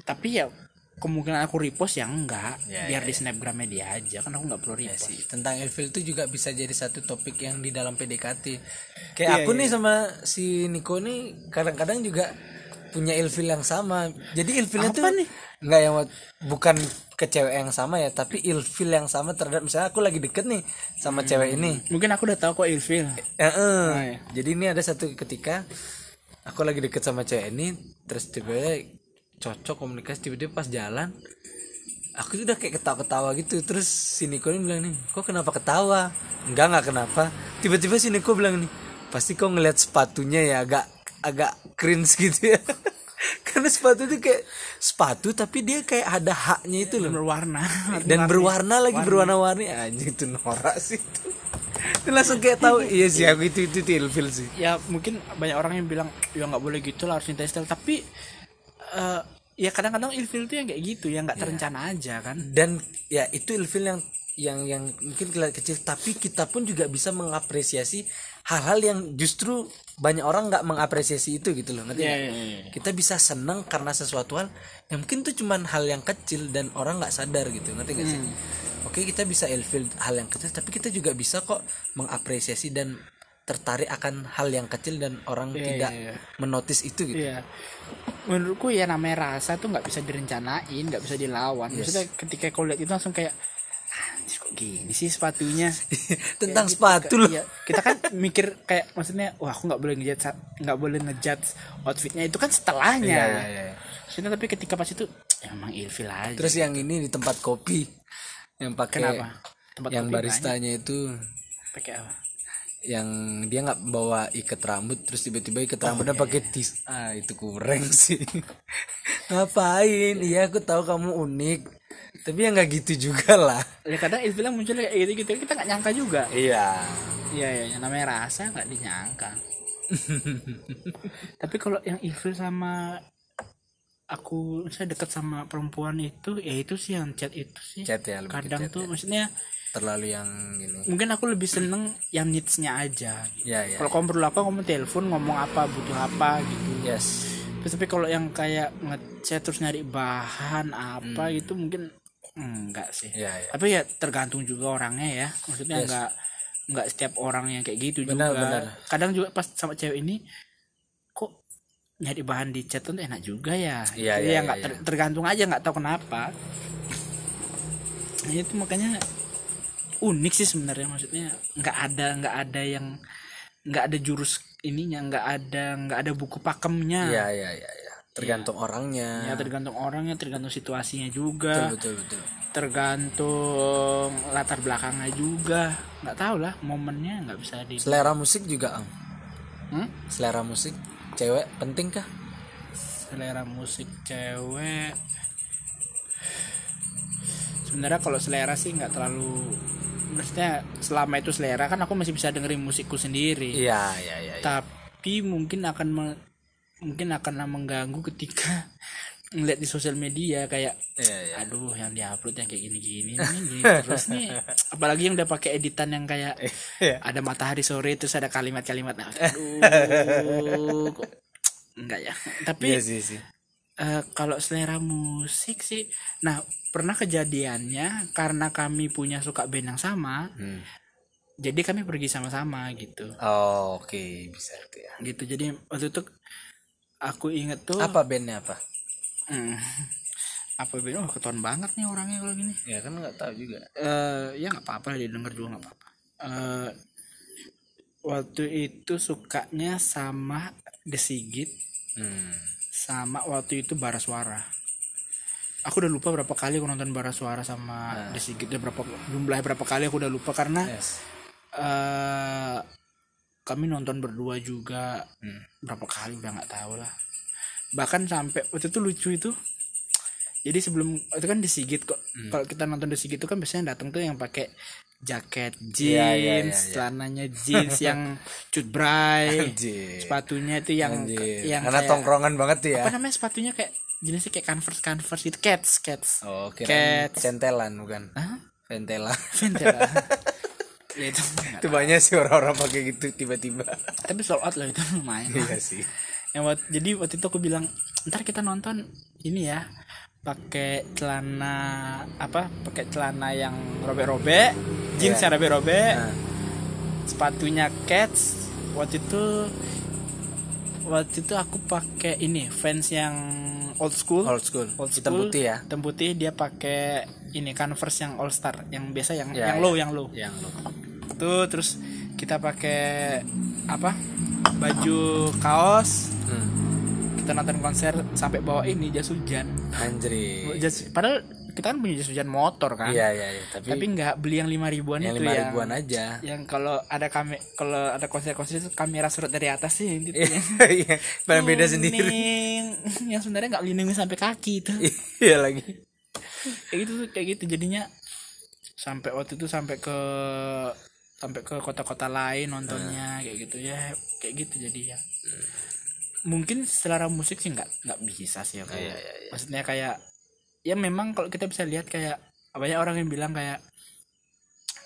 Tapi ya kemungkinan aku repost ya enggak Ya, biar ya, di snapgramnya dia aja kan aku nggak perlu Ya repost. sih, tentang ilfil itu juga bisa jadi satu topik yang di dalam PDKT. Kayak Iya, aku nih sama si Niko nih kadang-kadang juga punya ilfil yang sama. Jadi ilfilnya Apa tuh nih? nggak yang bukan ke cewek yang sama ya, tapi ilfil yang sama terhadap misalnya aku lagi deket nih sama cewek ini. Mungkin aku udah tahu kok ilfil. Ya, eh. iya. Jadi ini ada satu ketika aku lagi deket sama cewek ini, terus tiba-tiba cocok komunikasi tiba-tiba pas jalan aku tuh udah kayak ketawa-ketawa gitu terus si Niko ini bilang nih kok kenapa ketawa enggak nggak kenapa tiba-tiba si Niko bilang nih pasti kau ngeliat sepatunya ya agak agak cringe gitu ya karena sepatu itu kayak sepatu tapi dia kayak ada haknya itu loh. Berwarna. dan berwarna lagi berwarna-warni. Anjing itu norak sih itu. Itu langsung kayak tahu. Iya sih aku itu itu, itu ilfil sih. Ya mungkin banyak orang yang bilang ya nggak boleh gitu lah harus cinta style. Tapi eh, ya kadang-kadang ilfil tuh yang kayak gitu yang nggak terencana aja kan. Dan ya itu ilfil yang yang yang mungkin kelihatan kecil tapi kita pun juga bisa mengapresiasi hal-hal yang justru banyak orang nggak mengapresiasi itu gitu loh ngerti Iya, nggak? iya, iya. kita bisa seneng karena sesuatu hal yang mungkin tuh cuman hal yang kecil dan orang nggak sadar gitu ngerti gak sih Hmm. oke kita bisa ilfil hal yang kecil tapi kita juga bisa kok mengapresiasi dan tertarik akan hal yang kecil dan orang Iya, tidak iya, iya. menotis itu gitu Iya. Menurutku ya namanya rasa tuh nggak bisa direncanain, nggak bisa dilawan. Maksudnya ketika kau lihat itu langsung kayak "Anjir, kok gini sih sepatunya. tentang Kayak gitu. sepatu loh Iya, kita kan mikir kayak maksudnya wah aku nggak boleh ngejudge nggak boleh ngejudge outfitnya itu kan setelahnya. Iya, iya, iya. Maksudnya tapi ketika pas itu ya emang ilfil aja. Terus yang ini di tempat kopi yang pakai Kenapa? Tempat yang kopi baristanya itu pakai apa? yang dia nggak bawa ikat rambut terus tiba-tiba ikat Oh, rambutnya iya, pakai tis ah itu kurang sih ngapain iya aku tahu kamu unik tapi ya nggak gitu juga lah Ya kadang ilfilnya muncul kayak gitu gitu kita nggak nyangka juga. iya Iya yang namanya rasa nggak dinyangka. Tapi kalau yang ilfil sama aku saya dekat sama perempuan itu ya itu sih yang chat itu sih. chat ya lebih Kadang chat tuh ya. maksudnya terlalu yang ini mungkin aku lebih seneng yang needs-nya aja. gitu. ya ya Kalau kamu perlu apa kamu telepon ngomong apa butuh apa gitu. yes Terus tapi kalau yang kayak ngechat terus nyari bahan apa gitu mungkin enggak sih. ya ya Tapi ya tergantung juga orangnya ya. Maksudnya Yes. enggak enggak setiap orang yang kayak gitu Benar, juga. benar. Kadang juga pas sama cewek ini kok nyari bahan di chat tuh enak juga ya. Iya, Jadi iya, ya iya, nggak iya. ter- tergantung aja nggak tahu kenapa. Nah, itu makanya unik sih sebenarnya maksudnya nggak ada nggak ada yang nggak ada jurus ininya nggak ada nggak ada buku pakemnya ya ya ya ya tergantung ya orangnya. Tergantung orangnya tergantung situasinya juga. Betul betul betul. Tergantung latar belakangnya juga. Nggak tahu lah momennya nggak bisa di selera musik juga Ang. Hmm? selera musik cewek penting kah? Selera musik cewek. Sebenarnya kalau selera sih nggak terlalu maksudnya selama itu selera kan aku masih bisa dengerin musikku sendiri. Iya iya iya iya. tapi mungkin akan mungkin akan mengganggu ketika ngeliat di sosial media kayak Iya, iya. aduh yang diupload yang kayak gini-gini gini terus nih apalagi yang udah pakai editan yang kayak Iya. ada matahari sore terus ada kalimat-kalimat nah, aduh kok enggak ya tapi Iya sih sih eh, kalau selera musik sih nah pernah kejadiannya karena kami punya suka band yang sama Hmm. jadi kami pergi sama-sama gitu Oh, oke bisa itu ya. gitu jadi waktu itu aku inget tuh Apa bandnya apa? Hmm. apa band oh ketahuan banget nih orangnya kalau gini Ya kan nggak tahu juga. eh ya nggak apa-apa lah didengar juga nggak apa-apa Eh waktu itu sukanya sama The Sigit Hmm. sama waktu itu Bara Suara aku udah lupa berapa kali aku nonton Bara Suara sama The Sigit udah berapa jumlahnya berapa kali aku udah lupa karena Yes. eh kami nonton berdua juga Hmm. berapa kali udah nggak tahu lah bahkan sampai waktu itu lucu itu jadi sebelum itu kan disigit kok Hmm. kalau kita nonton disigit itu kan biasanya datang tuh yang pakai jaket jeans Iya, iya, iya, iya. celananya jeans yang cut bray sepatunya itu yang Anjir. yang Karena kayak- tongkrongan banget tuh ya. apa namanya sepatunya kayak jenisnya kayak converse converse gitu cats cats Oh, Cats. centelan bukan? Hah? Ventela. Ventela ya itu itu banyak sih orang-orang pakai gitu tiba-tiba. Tapi sold out loh itu lumayan. Iya sih. Yang waktu, jadi waktu itu aku bilang ntar kita nonton ini ya pakai celana apa pakai celana yang robek-robek jeans Iya. yang robek-robek Nah. sepatunya cats. Waktu itu waktu itu aku pakai ini fans yang old school? Old school. Old hitam school, putih ya. Hitam putih dia pakai ini converse yang all star yang biasa yang Ya, yang ya. low yang low. Yang lo tuh terus kita pakai apa? Baju kaos. Hmm. kita nonton konser sampai bawa ini jas hujan. Anjri jas padahal kita kan punya jas hujan motor kan? Iya iya iya. Tapi, tapi nggak beli yang lima ribuan yang itu lima yang ribuan aja. yang kalau ada kami kalau ada konser-konser itu kamera surut dari atas sih gitu. Ya. iya. Paling beda sendiri. Yang sebenarnya nggak melindungi sampai kaki itu. Iya lagi. Kayak gitu tuh, kayak gitu. Jadinya sampai waktu itu sampai ke sampai ke kota-kota lain nontonnya kayak gitu ya. Kayak gitu jadi ya mungkin selera musik sih nggak nggak bisa sih ya kayak Iya, iya, iya. maksudnya kayak ya memang kalau kita bisa lihat kayak banyak orang yang bilang kayak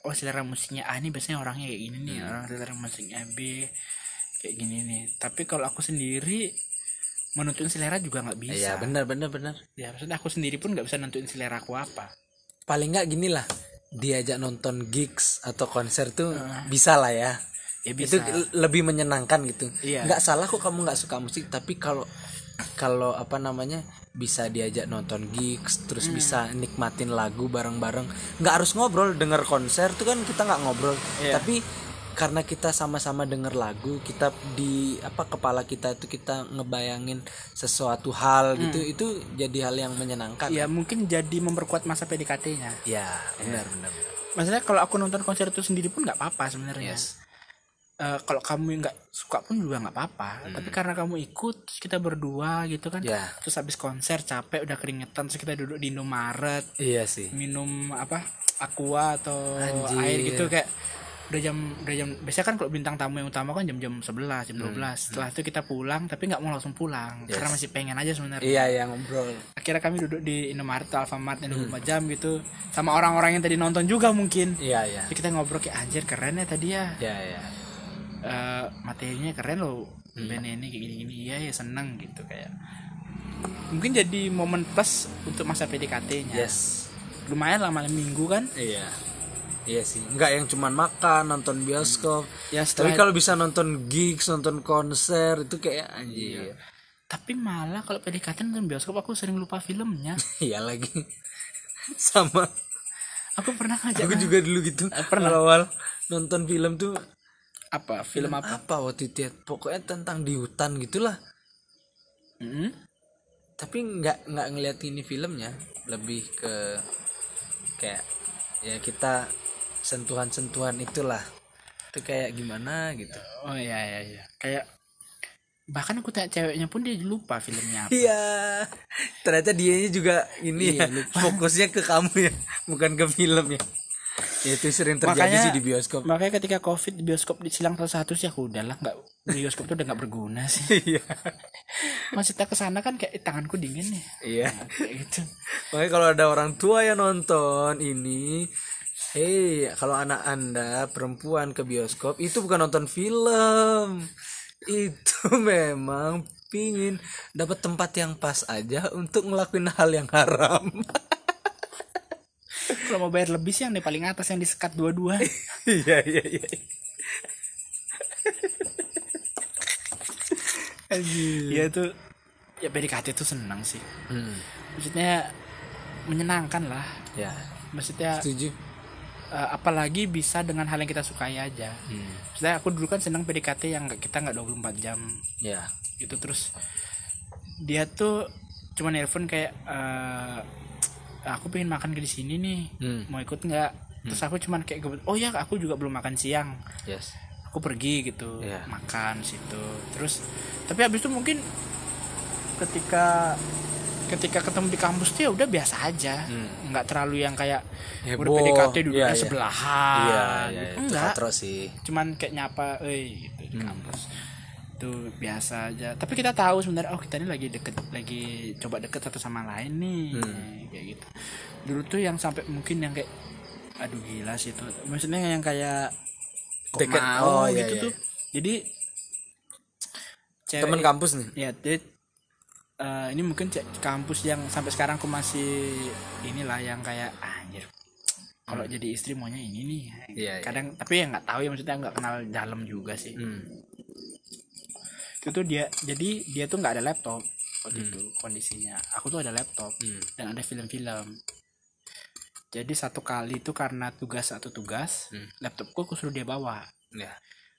oh selera musiknya A ini biasanya orangnya kayak gini nih orang selera musiknya B kayak gini nih. Tapi kalau aku sendiri menentuin selera juga nggak bisa. Iya benar benar benar. Ya maksudnya aku sendiri pun nggak bisa nentuin selera aku apa. Paling nggak gini lah diajak nonton gigs atau konser tuh bisa lah ya. Ya itu bisa. l- lebih menyenangkan gitu. Iya. nggak salah kok kamu nggak suka musik tapi kalau kalau apa namanya bisa diajak nonton gigs terus Hmm. bisa nikmatin lagu bareng-bareng. Nggak harus ngobrol denger konser tuh kan kita nggak ngobrol. Iya. tapi karena kita sama-sama denger lagu kita di apa kepala kita tuh kita ngebayangin sesuatu hal gitu itu jadi hal yang menyenangkan. Ya mungkin jadi memperkuat masa PDKT-nya ya benar benar maksudnya kalau aku nonton konser itu sendiri pun nggak apa-apa sebenarnya. Yes. Eh, kalau kamu nggak suka pun juga nggak apa-apa. Tapi karena kamu ikut terus kita berdua gitu kan Ya. terus habis konser capek udah keringetan terus kita duduk di Indomaret iya sih. minum apa aqua atau Anjir. air gitu kayak udah jam udah jam biasanya kan kalau bintang tamu yang utama kan jam-jam 11 jam 12 setelah itu kita pulang tapi nggak mau langsung pulang karena masih pengen aja sebenarnya. Iya yang ngobrol. Akhirnya kami duduk di Indomaret atau Alfamart yang 24 jam gitu sama orang-orang yang tadi nonton juga mungkin. Iya iya. Jadi kita ngobrol kayak anjir keren ya tadi ya. Iya iya Eh, materinya keren loh band ini kayak gini-gini iya ya seneng gitu kayak mungkin jadi momen plus untuk masa PDKT-nya yes lumayan lah malam minggu kan Iya. Iya sih. Enggak yang cuman makan, nonton bioskop. ya Tapi kalau bisa nonton gigs, nonton konser itu kayak anjir. tapi malah kalau PDKT nonton bioskop aku sering lupa filmnya Iya lagi. Sama. aku pernah ngajak Aku juga dulu gitu. pernah. Awal nonton film tuh apa film apa apa waktu itu ya? Pokoknya tentang di hutan gitulah. Mm-mm. Tapi nggak nggak ngeliat ini filmnya, lebih ke kayak ya kita sentuhan-sentuhan itulah. Itu kayak gimana gitu. oh iya iya iya kayak bahkan aku tanya ceweknya pun dia lupa filmnya apa Iya. Ternyata dianya juga ini Iya, ya, fokusnya ke kamu ya, bukan ke film ya. Ya, itu sering terjadi Makanya- sih di bioskop. makanya ketika covid bioskop disilang salah satu sih aku udahlah nggak bioskop tuh udah nggak berguna sih Iya. maksudnya ke sana kan kayak "Eh, tanganku dingin nih Iya. kayak gitu Makanya kalau ada orang tua yang nonton ini, hei, kalau anak Anda perempuan ke bioskop itu bukan nonton film. Itu memang pingin dapat tempat yang pas aja untuk ngelakuin hal yang haram. kalau mau bayar lebih sih yang di paling atas yang disekat dua-dua Iya, iya, iya. Iya itu ya PDKT itu senang sih Hmm. maksudnya menyenangkan lah Ya, maksudnya setuju. eh, apalagi bisa dengan hal yang kita sukai aja Hmm. maksudnya aku dulu kan senang PDKT yang kita nggak 24 jam Ya. gitu terus dia tuh cuma nelpon kayak eh, aku pengen makan di sini nih Hmm. mau ikut nggak terus aku cuman kayak oh ya aku juga belum makan siang Yes. aku pergi gitu Iya. makan situ terus tapi habis itu mungkin ketika ketika ketemu di kampus tuh ya udah biasa aja Hmm. nggak terlalu yang kayak Heboh. udah PDKT duduknya Iya, iya. sebelahan iya, gitu. itu enggak katro sih. cuman kayak nyapa eh gitu Hmm. di kampus itu biasa aja tapi kita tahu sebenarnya oh kita ini lagi deket lagi coba deket satu sama lain nih Hmm. kayak gitu dulu tuh yang sampai mungkin yang kayak aduh gila sih itu maksudnya yang kayak kok Deket. mau Oh, iya, gitu iya. tuh jadi cewek temen kampus nih ya dia eh, ini mungkin ce- kampus yang sampai sekarang aku masih inilah yang kayak ah, anjir kalau jadi istri maunya ini nih Hmm. Iya, iya. kadang tapi ya nggak tahu ya maksudnya nggak kenal dalam juga sih Hmm. Itu tuh dia jadi dia tuh nggak ada laptop waktu itu kondisinya aku tuh ada laptop Hmm. dan ada film-film jadi satu kali itu karena tugas satu tugas Hmm. laptopku aku suruh dia bawa ya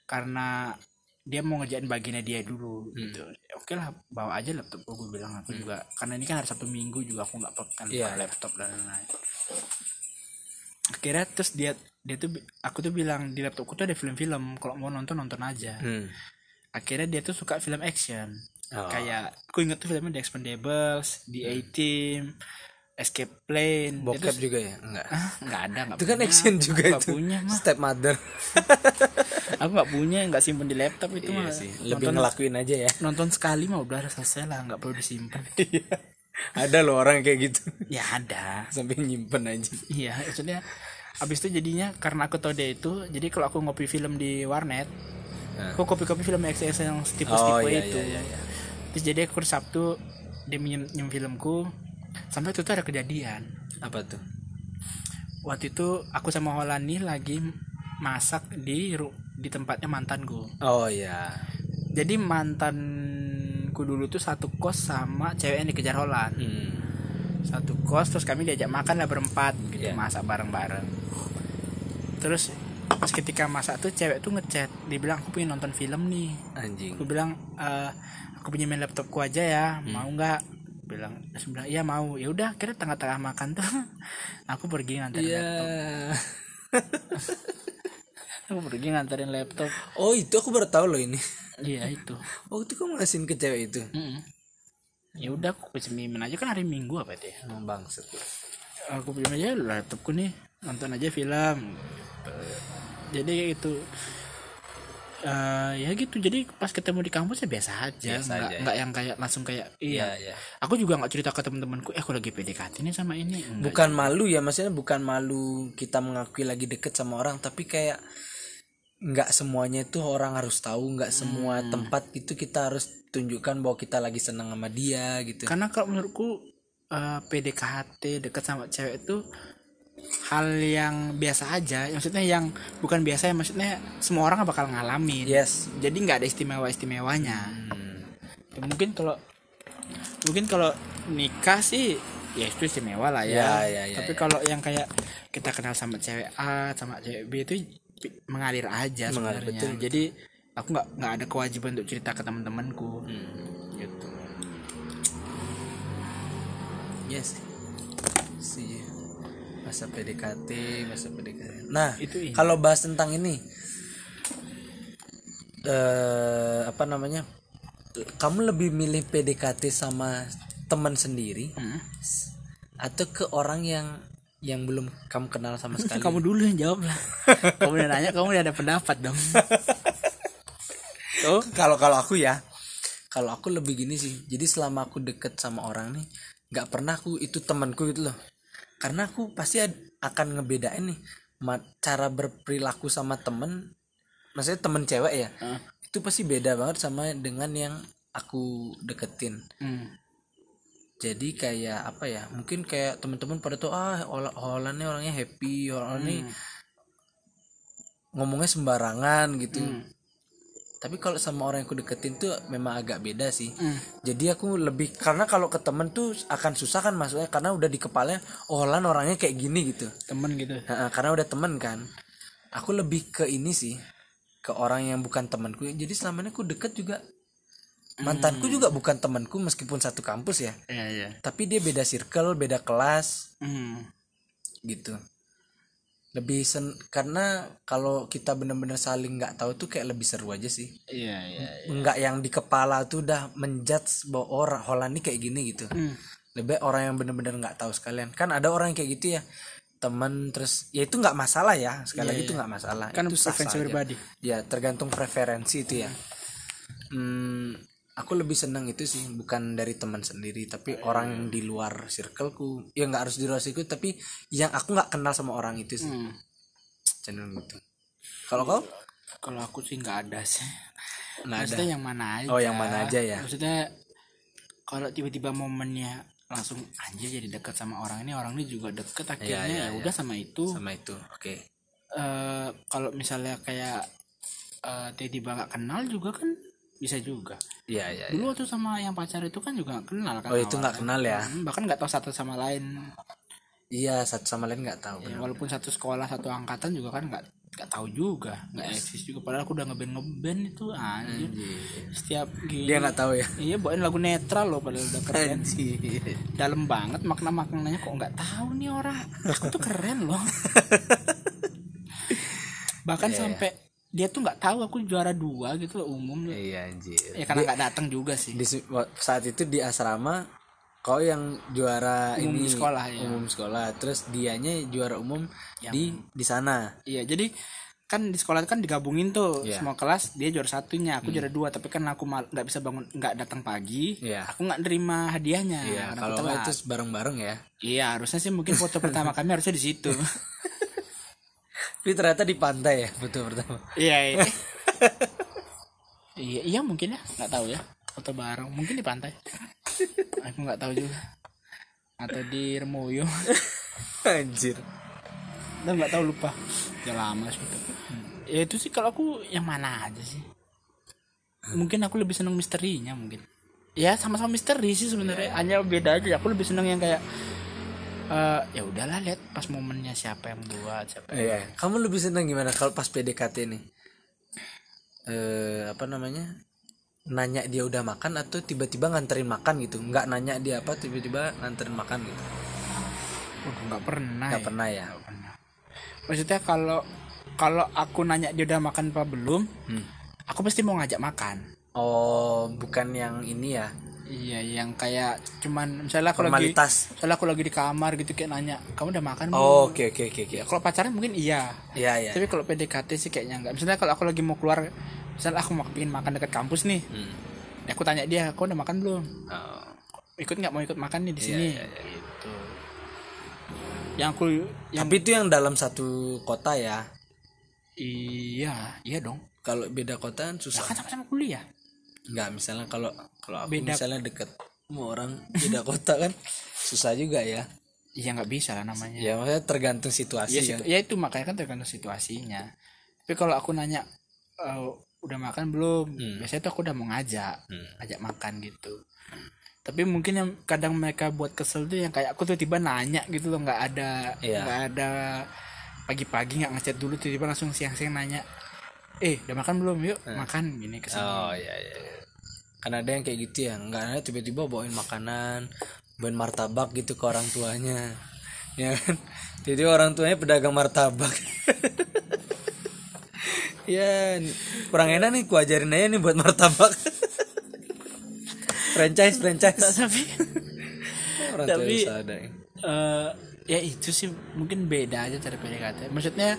karena dia mau ngerjain bagiannya dia dulu Hmm. gitu oke lah bawa aja laptopku gue bilang aku juga karena ini kan hari sabtu minggu juga aku nggak pekan Iya, bawa iya. laptop dan lain-lain akhirnya terus dia dia tuh aku tuh bilang di laptopku tuh ada film-film kalau mau nonton nonton aja Hmm. Akhirnya dia tuh suka film action. Oh. kayak aku inget tuh filmnya The Expendables The A-Team Escape Plane bokep tuh- juga ya? Enggak. Ah, nggak ada nggak itu kan punya. action juga Nggak itu. punya mah. Step mother aku nggak punya nggak simpen di laptop itu iya mah. sih. Lebih nonton, ngelakuin aja ya. nonton sekali mah udah selesai lah nggak perlu disimpan ada loh orang kayak gitu. Ya ada. Sampai nyimpen aja. Iya maksudnya abis itu jadinya karena aku tahu dia itu jadi kalau aku ngopi film di warnet Nah. aku kopi-kopi film XS yang tipe-tipe Oh, iya, itu iya, iya, iya. terus jadi aku Sabtu dia minjem, minjem filmku sampai itu tuh ada kejadian apa tuh waktu itu aku sama Holani lagi masak di di tempatnya mantanku oh ya jadi mantanku dulu tuh satu kos sama cewek yang dikejar Holland hmm. satu kos terus kami diajak makan lah berempat gitu Iya. masak bareng-bareng terus pas ketika masak tuh cewek tuh ngechat dia bilang aku pengen nonton film nih anjing aku bilang "Eh, aku pinjemin laptopku aja ya Hmm. mau nggak bilang terus bilang iya mau ya udah kira tengah-tengah makan tuh aku pergi nganterin Iya. laptop aku pergi nganterin laptop Oh itu aku baru tahu loh ini. iya itu Oh itu kamu ngasihin ke cewek itu. Mm-mm. ya udah aku pinjemin aja kan hari minggu apa itu ya bangset. aku pinjam aja laptopku nih nonton aja film jadi kayak gitu Eh, ya gitu jadi pas ketemu di kampus ya biasa aja Biasa nggak aja, ya. nggak yang kayak langsung kayak iya Iya, iya. aku juga nggak cerita ke teman-temanku eh aku lagi PDKT nih sama ini Enggak. Bukan malu ya, maksudnya bukan malu kita mengakui lagi deket sama orang, tapi kayak nggak semuanya itu orang harus tahu, nggak semua tempat itu kita harus tunjukkan bahwa kita lagi senang sama dia gitu. karena kalau menurutku eh, PDKT deket sama cewek itu hal yang biasa aja maksudnya yang bukan biasa ya maksudnya semua orang bakal ngalamin Yes. jadi nggak ada istimewa istimewanya Hmm. Ya, mungkin kalau mungkin kalau nikah sih ya itu istimewa lah Ya, ya, ya, ya, tapi ya. kalau yang kayak kita kenal sama cewek A sama cewek B itu mengalir aja Mengalir, sebenarnya betul. jadi aku nggak nggak ada kewajiban untuk cerita ke teman-temanku Hmm. gitu Yes. Sih. Masa PDKT, masa PDKT. Nah, Itu ini. kalau bahas tentang ini eh apa namanya? Kamu lebih milih PDKT sama teman sendiri Hmm. atau ke orang yang yang belum kamu kenal sama sekali? kamu dulu yang jawab lah kamu udah nanya kamu udah ada pendapat dong oh kalau kalau aku ya kalau aku lebih gini sih jadi selama aku deket sama orang nih nggak pernah aku itu temanku gitu loh karena aku pasti akan ngebedain nih cara berperilaku sama temen maksudnya temen cewek ya Ah. itu pasti beda banget sama dengan yang aku deketin hmm. jadi kayak apa ya mungkin kayak teman-teman pada tuh ah Hol- Holland nih orangnya happy orang ini ngomongnya sembarangan gitu tapi kalau sama orang yang aku deketin tuh memang agak beda sih. Hmm. jadi aku lebih karena kalau ke temen tuh akan susah kan maksudnya karena udah di kepalanya oh Holland orangnya kayak gini gitu. Temen gitu. Nah, karena udah temen kan. Aku lebih ke ini sih ke orang yang bukan temanku jadi selama ini aku deket juga. Mantanku juga bukan temanku meskipun satu kampus ya. Iya iya. Tapi dia beda circle beda kelas. Hmm. gitu lebih sen karena kalau kita bener-bener saling nggak tahu tuh kayak lebih seru aja sih. Iya iya nggak yang di kepala tuh udah menjudge bahwa orang Holland ini kayak gini gitu. Hmm. lebih orang yang bener-bener nggak tahu sekalian. Kan ada orang yang kayak gitu ya teman terus ya itu nggak masalah ya. Sekali lagi itu nggak masalah kan itu preferensi pribadi. Ya tergantung preferensi itu ya. Hmm, aku lebih seneng itu sih bukan dari teman sendiri tapi orang yang di luar circleku. Ya nggak harus di luar circle tapi yang aku nggak kenal sama orang itu sih. Hmm. cenderung gitu. Kalau kau? Kalau aku sih nggak ada sih. Nggak ada. Maksudnya yang mana aja. Oh, yang mana aja ya? maksudnya kalau tiba-tiba momennya langsung anjir jadi dekat sama orang ini orang ini juga deket akhirnya iya, ya iya. udah sama itu. Sama itu oke. Eh kalau misalnya kayak eh, tiba-tiba nggak kenal juga kan bisa juga. Iya iya dulu waktu sama yang pacar itu kan juga kenal kan oh itu nggak kenal ya? Hmm, bahkan nggak tahu satu sama lain. Iya satu sama lain nggak tahu ya, walaupun satu sekolah satu angkatan juga kan nggak nggak tahu juga. Nggak eksis juga. Padahal aku udah ngeband ngeband itu anjir. Setiap gini. Dia nggak tahu ya? Iya bawain lagu netral loh padahal udah keren. Anjir. dalam banget makna maknanya kok nggak tahu nih orang. Aku tuh keren loh. Bahkan Iya, sampai dia tuh nggak tahu aku juara dua gitu loh umum iya anjir. Ya karena nggak datang juga sih. di saat itu di asrama kau yang juara Umum ini sekolah, ya. umum sekolah. Terus dianya juara umum di di sana. Iya jadi kan di sekolah kan digabungin tuh Iya. semua kelas dia juara satunya aku juara dua. Tapi kan aku nggak bisa bangun nggak datang pagi Iya. aku nggak nerima hadiahnya. Iya karena aku kalau itu bareng bareng ya. Iya harusnya sih mungkin foto pertama kami harusnya di situ tapi ternyata di pantai ya foto pertama. Iya iya. Iya iya mungkin ya nggak tahu ya. Foto bareng mungkin di pantai. Aku nggak tahu juga. Atau di Remoyo. Anjir. Dan nggak tahu lupa. Udah lama sih. Itu ya itu sih kalau aku yang mana aja sih. Mungkin aku lebih seneng misterinya mungkin. Ya sama-sama misteri sih sebenarnya. Hanya beda aja. Aku lebih seneng yang kayak eh ya udahlah lihat pas momennya siapa yang buat siapa yang Iya. Kamu lebih senang gimana kalau pas PDKT nih? Eh apa namanya? Nanya dia udah makan atau tiba-tiba nganterin makan gitu? Nggak nanya dia apa tiba-tiba nganterin makan gitu? Waduh, nggak pernah Nggak ya. pernah ya. Nggak pernah. maksudnya kalau kalau aku nanya dia udah makan apa belum Hmm. aku pasti mau ngajak makan Oh, bukan yang ini ya? Iya yang kayak cuman misalnya aku lagi misalnya aku lagi di kamar gitu kayak nanya kamu udah makan belum Oh, oke oke oke oke. Ya, kalau pacaran mungkin iya Iya iya. tapi kalau PDKT sih kayaknya enggak misalnya kalau aku lagi mau keluar misalnya aku mau pengen makan dekat kampus nih Hmm. ya aku tanya dia kau udah makan belum Oh, ikut nggak mau ikut makan nih di Iya, sini iya, iya. gitu yang aku yang Tapi itu yang dalam satu kota ya. iya iya dong Kalau beda kota kan susah. kan sama-sama kuliah Nggak, misalnya kalau kalau aku Beda- misalnya deket sama orang beda kota kan susah juga ya. iya nggak bisa lah namanya Ya maksudnya tergantung situasi Iya ya. situ- ya itu makanya kan tergantung situasinya tapi kalau aku nanya "Eh, udah makan belum Hmm. biasanya tuh aku udah mau ngajak Hmm. ajak makan gitu tapi mungkin yang kadang mereka buat kesel tuh yang kayak aku tuh tiba nanya gitu loh nggak ada Iya. nggak ada pagi-pagi nggak ngechat dulu tiba-tiba langsung siang-siang nanya eh udah makan belum yuk makan gini ke sini Oh iya iya. iya. Kan ada yang kayak gitu ya, nggak ada tiba-tiba bawain makanan, bawain martabak gitu ke orang tuanya. Ya kan? Jadi orang tuanya pedagang martabak. ya, kurang enak nih, ku ajarin aja nih buat martabak. franchise, franchise. tapi Orang tapi- ada. ya. eh ya itu sih mungkin beda aja cara PDKT maksudnya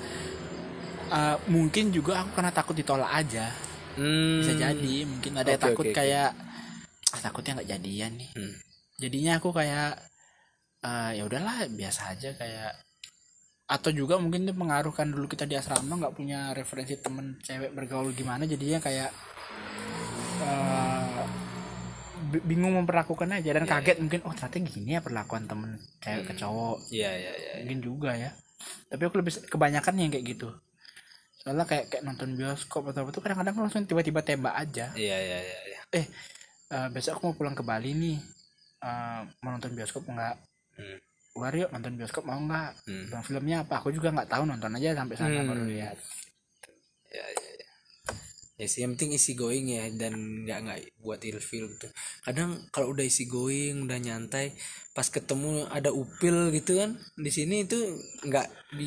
eh, mungkin juga aku karena takut ditolak aja Hmm. bisa jadi mungkin ada yang Oke, takut oke. kayak ah, takutnya nggak jadian nih Hmm. jadinya aku kayak eh, ya udahlah biasa aja kayak atau juga mungkin itu mengaruhkan dulu kita di asrama nggak punya referensi temen cewek bergaul gimana jadinya kayak bi- bingung memperlakukan aja dan kaget mungkin oh ternyata gini ya perlakuan temen cewek ke cowok Iya iya iya. mungkin juga ya tapi aku lebih kebanyakan yang kayak gitu soalnya kayak kayak nonton bioskop atau apa tuh kadang-kadang langsung tiba-tiba tembak aja Iya iya iya. iya. eh eh, besok aku mau pulang ke Bali nih Eh, mau nonton bioskop enggak Hmm. keluar yuk nonton bioskop mau enggak Hmm. Bang, filmnya apa aku juga nggak tahu nonton aja sampai sana Hmm. baru lihat ya ya ya sih yang penting isi going ya dan nggak nggak buat ilfil gitu. Kadang kalau udah isi going udah nyantai pas ketemu ada upil gitu kan di sini itu nggak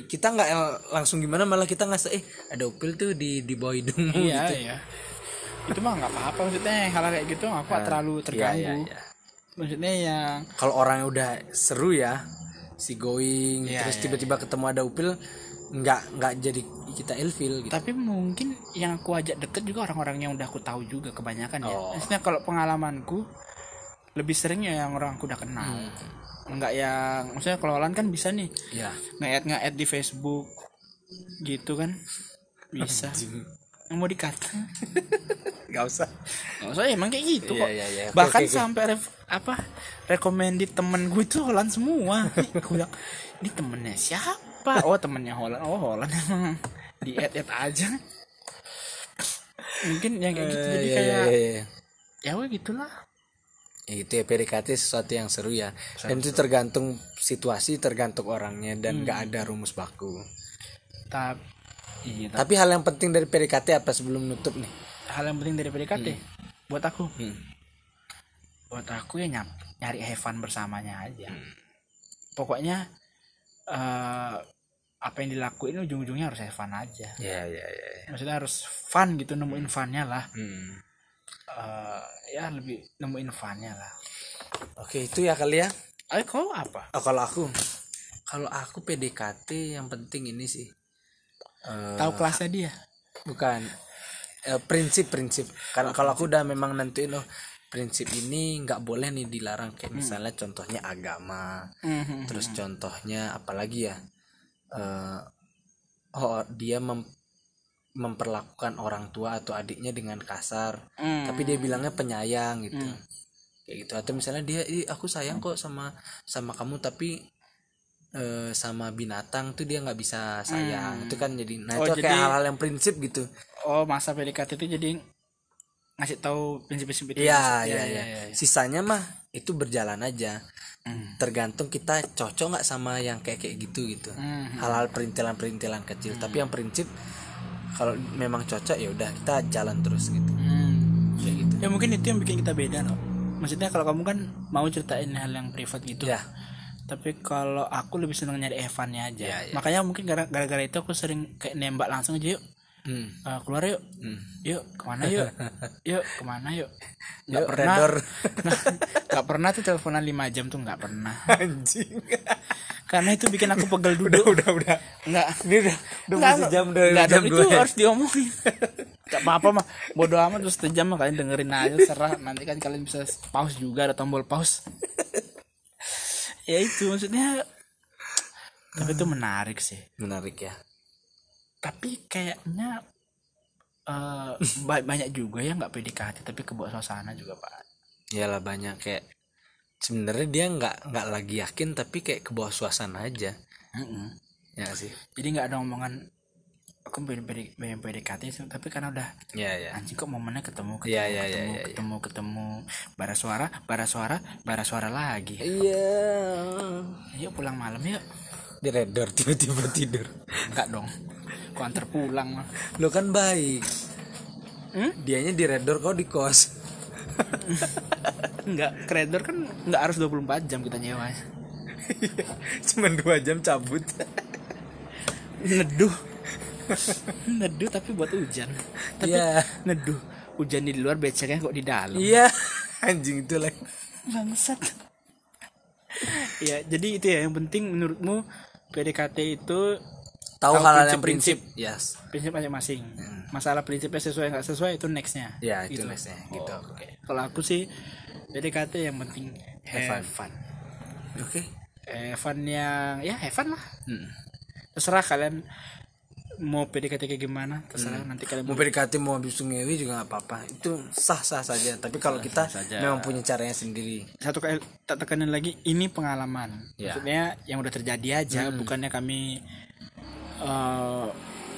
kita nggak langsung gimana malah kita nggak eh ada upil tuh di di bawah hidungmu iya gitu. iya. Itu mah nggak apa-apa maksudnya hal kayak gitu aku nggak terlalu Iya, terganggu. iya, iya. maksudnya yang kalau orangnya udah seru ya si going Iya, terus iya, tiba-tiba ketemu ada upil nggak nggak jadi kita ilfil gitu. Tapi mungkin yang aku ajak deket juga orang-orang yang udah aku tahu juga kebanyakan ya. Oh. maksudnya kalau pengalamanku lebih sering ya yang orang aku udah kenal. Nggak yang maksudnya kalau Olan kan bisa nih ya nge-add nge-add di Facebook gitu kan. Bisa. Yang mau dikata. Nggak usah. Nggak usah emang kayak gitu Iya, kok. iya, iya. Oke, bahkan oke. sampai ref- apa recommended temen gue itu Holland semua. Gue bilang ini temennya siapa oh temennya Holland. Oh Holland emang di add add aja. Mungkin yang kayak gitu jadi Iya, kayak iya, iya. ya weh gitulah. Ya, itu ya PDKT sesuatu yang seru ya. Dan itu tergantung situasi tergantung orangnya dan nggak ada rumus baku. Tapi iya tapi tapi hal yang penting dari PDKT apa sebelum nutup nih? Hal yang penting dari PDKT buat aku? Hmm. buat aku ya nyap, nyari have fun bersamanya aja. Pokoknya eh apa yang dilakuin ujung-ujungnya harus have fun aja. Ya ya ya, ya. maksudnya harus fun gitu nemuin funnya lah. Hmm. Eh, ya lebih nemuin funnya lah. Oke itu ya kali ya. Ayo kau apa? Oh, kalau aku. Kalau aku PDKT yang penting ini sih. Eh, tahu kelasnya dia? bukan. Eh, prinsip-prinsip. Karena kalau aku udah memang nentuin oh prinsip ini nggak boleh nih dilarang. Kayak misalnya contohnya agama Mhm. terus contohnya apalagi ya Eh, oh dia mem- memperlakukan orang tua atau adiknya dengan kasar Hmm. tapi dia bilangnya penyayang gitu. Kayak gitu. Atau misalnya dia "Ih, aku sayang kok sama sama kamu tapi eh, sama binatang tuh dia nggak bisa sayang. Itu kan jadi nah Oh, itu kayak jadi- hal-hal yang prinsip gitu. Oh masa PDKT itu jadi ngasih tahu prinsip-prinsip itu Iya, Ya, iya, ya, iya. ya. Sisanya mah itu berjalan aja. Hmm. Tergantung kita cocok nggak sama yang kayak kayak gitu gitu. Hmm. Hal-hal perintilan-perintilan kecil. Tapi yang prinsip kalau memang cocok ya udah kita jalan terus gitu. Hmm. Kayak gitu. ya mungkin itu yang bikin kita beda no maksudnya kalau kamu kan mau ceritain hal yang privat gitu Ya. tapi kalau aku lebih seneng nyari Evannya aja Ya, ya. makanya mungkin gara- gara-gara itu aku sering kayak nembak langsung aja yuk Hmm. eh, keluar yuk Hmm. yuk ke mana yuk yuk ke mana yuk nggak Yuk, pernah redor. nggak pernah tuh teleponan 5 jam tuh nggak pernah Anjing. karena itu bikin aku pegel duduk udah udah. nggak Ini udah udah Nggak, sejam dari nggak, jam itu ya. harus diomongin Gak apa-apa mah bodo amat terus sejam mah kalian dengerin aja serah nanti kan kalian bisa pause juga ada tombol pause ya itu maksudnya tapi itu menarik sih Menarik ya. Tapi kayaknya eh ba- banyak juga ya nggak PDKT tapi kebawa suasana juga pak Iyalah banyak kayak sebenarnya dia nggak nggak lagi yakin tapi kayak ke bawah suasana aja. Mm-mm. Ya nggak sih. jadi nggak ada omongan aku pengen pengen PDKT sih, tapi karena udah Ya ya. anjing kok momennya ketemu ketemu Iya, iya, ketemu, iya, iya, ketemu ketemu bara suara bara suara bara suara lagi Iya. yuk pulang malam yuk Di redor tiba-tiba tidur. enggak dong kok antar pulang mah Lo kan baik. Hmm? Dianya di redor kau di kos. enggak kredor kan enggak harus 24 jam kita nyewa Cuman dua jam cabut. neduh neduh tapi buat hujan tapi Iya. neduh hujan di luar beceknya kok di dalam Iya. Anjing itu lah. bangsat ya jadi itu ya yang penting menurutmu PDKT itu Tahu Tahu hal-hal yang prinsip-prinsip. prinsip. Yes. prinsip masing-masing masalah prinsipnya sesuai nggak sesuai itu nextnya Ya, itu nextnya, gitu. Oh, oke. kalau aku sih PDKT yang penting have, Have fun Oke. have fun yang ya have fun lah Hmm. terserah kalian mau PDKT kayak gimana terserah nanti kalian Mau PDKT mau habis sungewi juga nggak apa-apa. Itu sah-sah saja. Tapi kalau kita saja. memang punya caranya sendiri. satu kali tak tekanin lagi ini pengalaman Ya. maksudnya yang udah terjadi aja bukannya kami eh,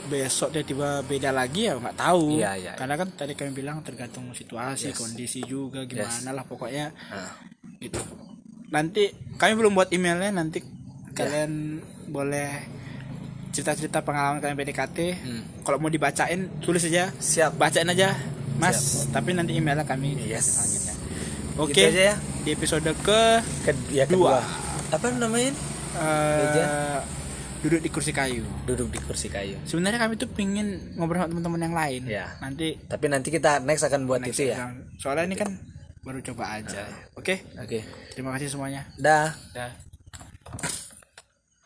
besok dia tiba beda lagi ya nggak tahu Iya, iya, karena kan tadi kami bilang tergantung situasi kondisi juga gimana lah pokoknya Nah. gitu nanti kami belum buat emailnya nanti kalian boleh cerita-cerita pengalaman kalian PDKT Hmm. kalau mau dibacain tulis aja Siap. bacain aja mas tapi nanti emailnya kami Yes. selanjutnya oke Gitu aja ya. di episode ke Ke- ya, Dua. kedua. Apa namanya? Meja. duduk di kursi kayu Duduk di kursi kayu. sebenarnya kami tuh pingin ngobrol sama teman-teman yang lain Ya. nanti Tapi nanti kita next akan buat next itu ya. episode. soalnya ini kan baru coba aja oke Oke. terima kasih semuanya Dah. dah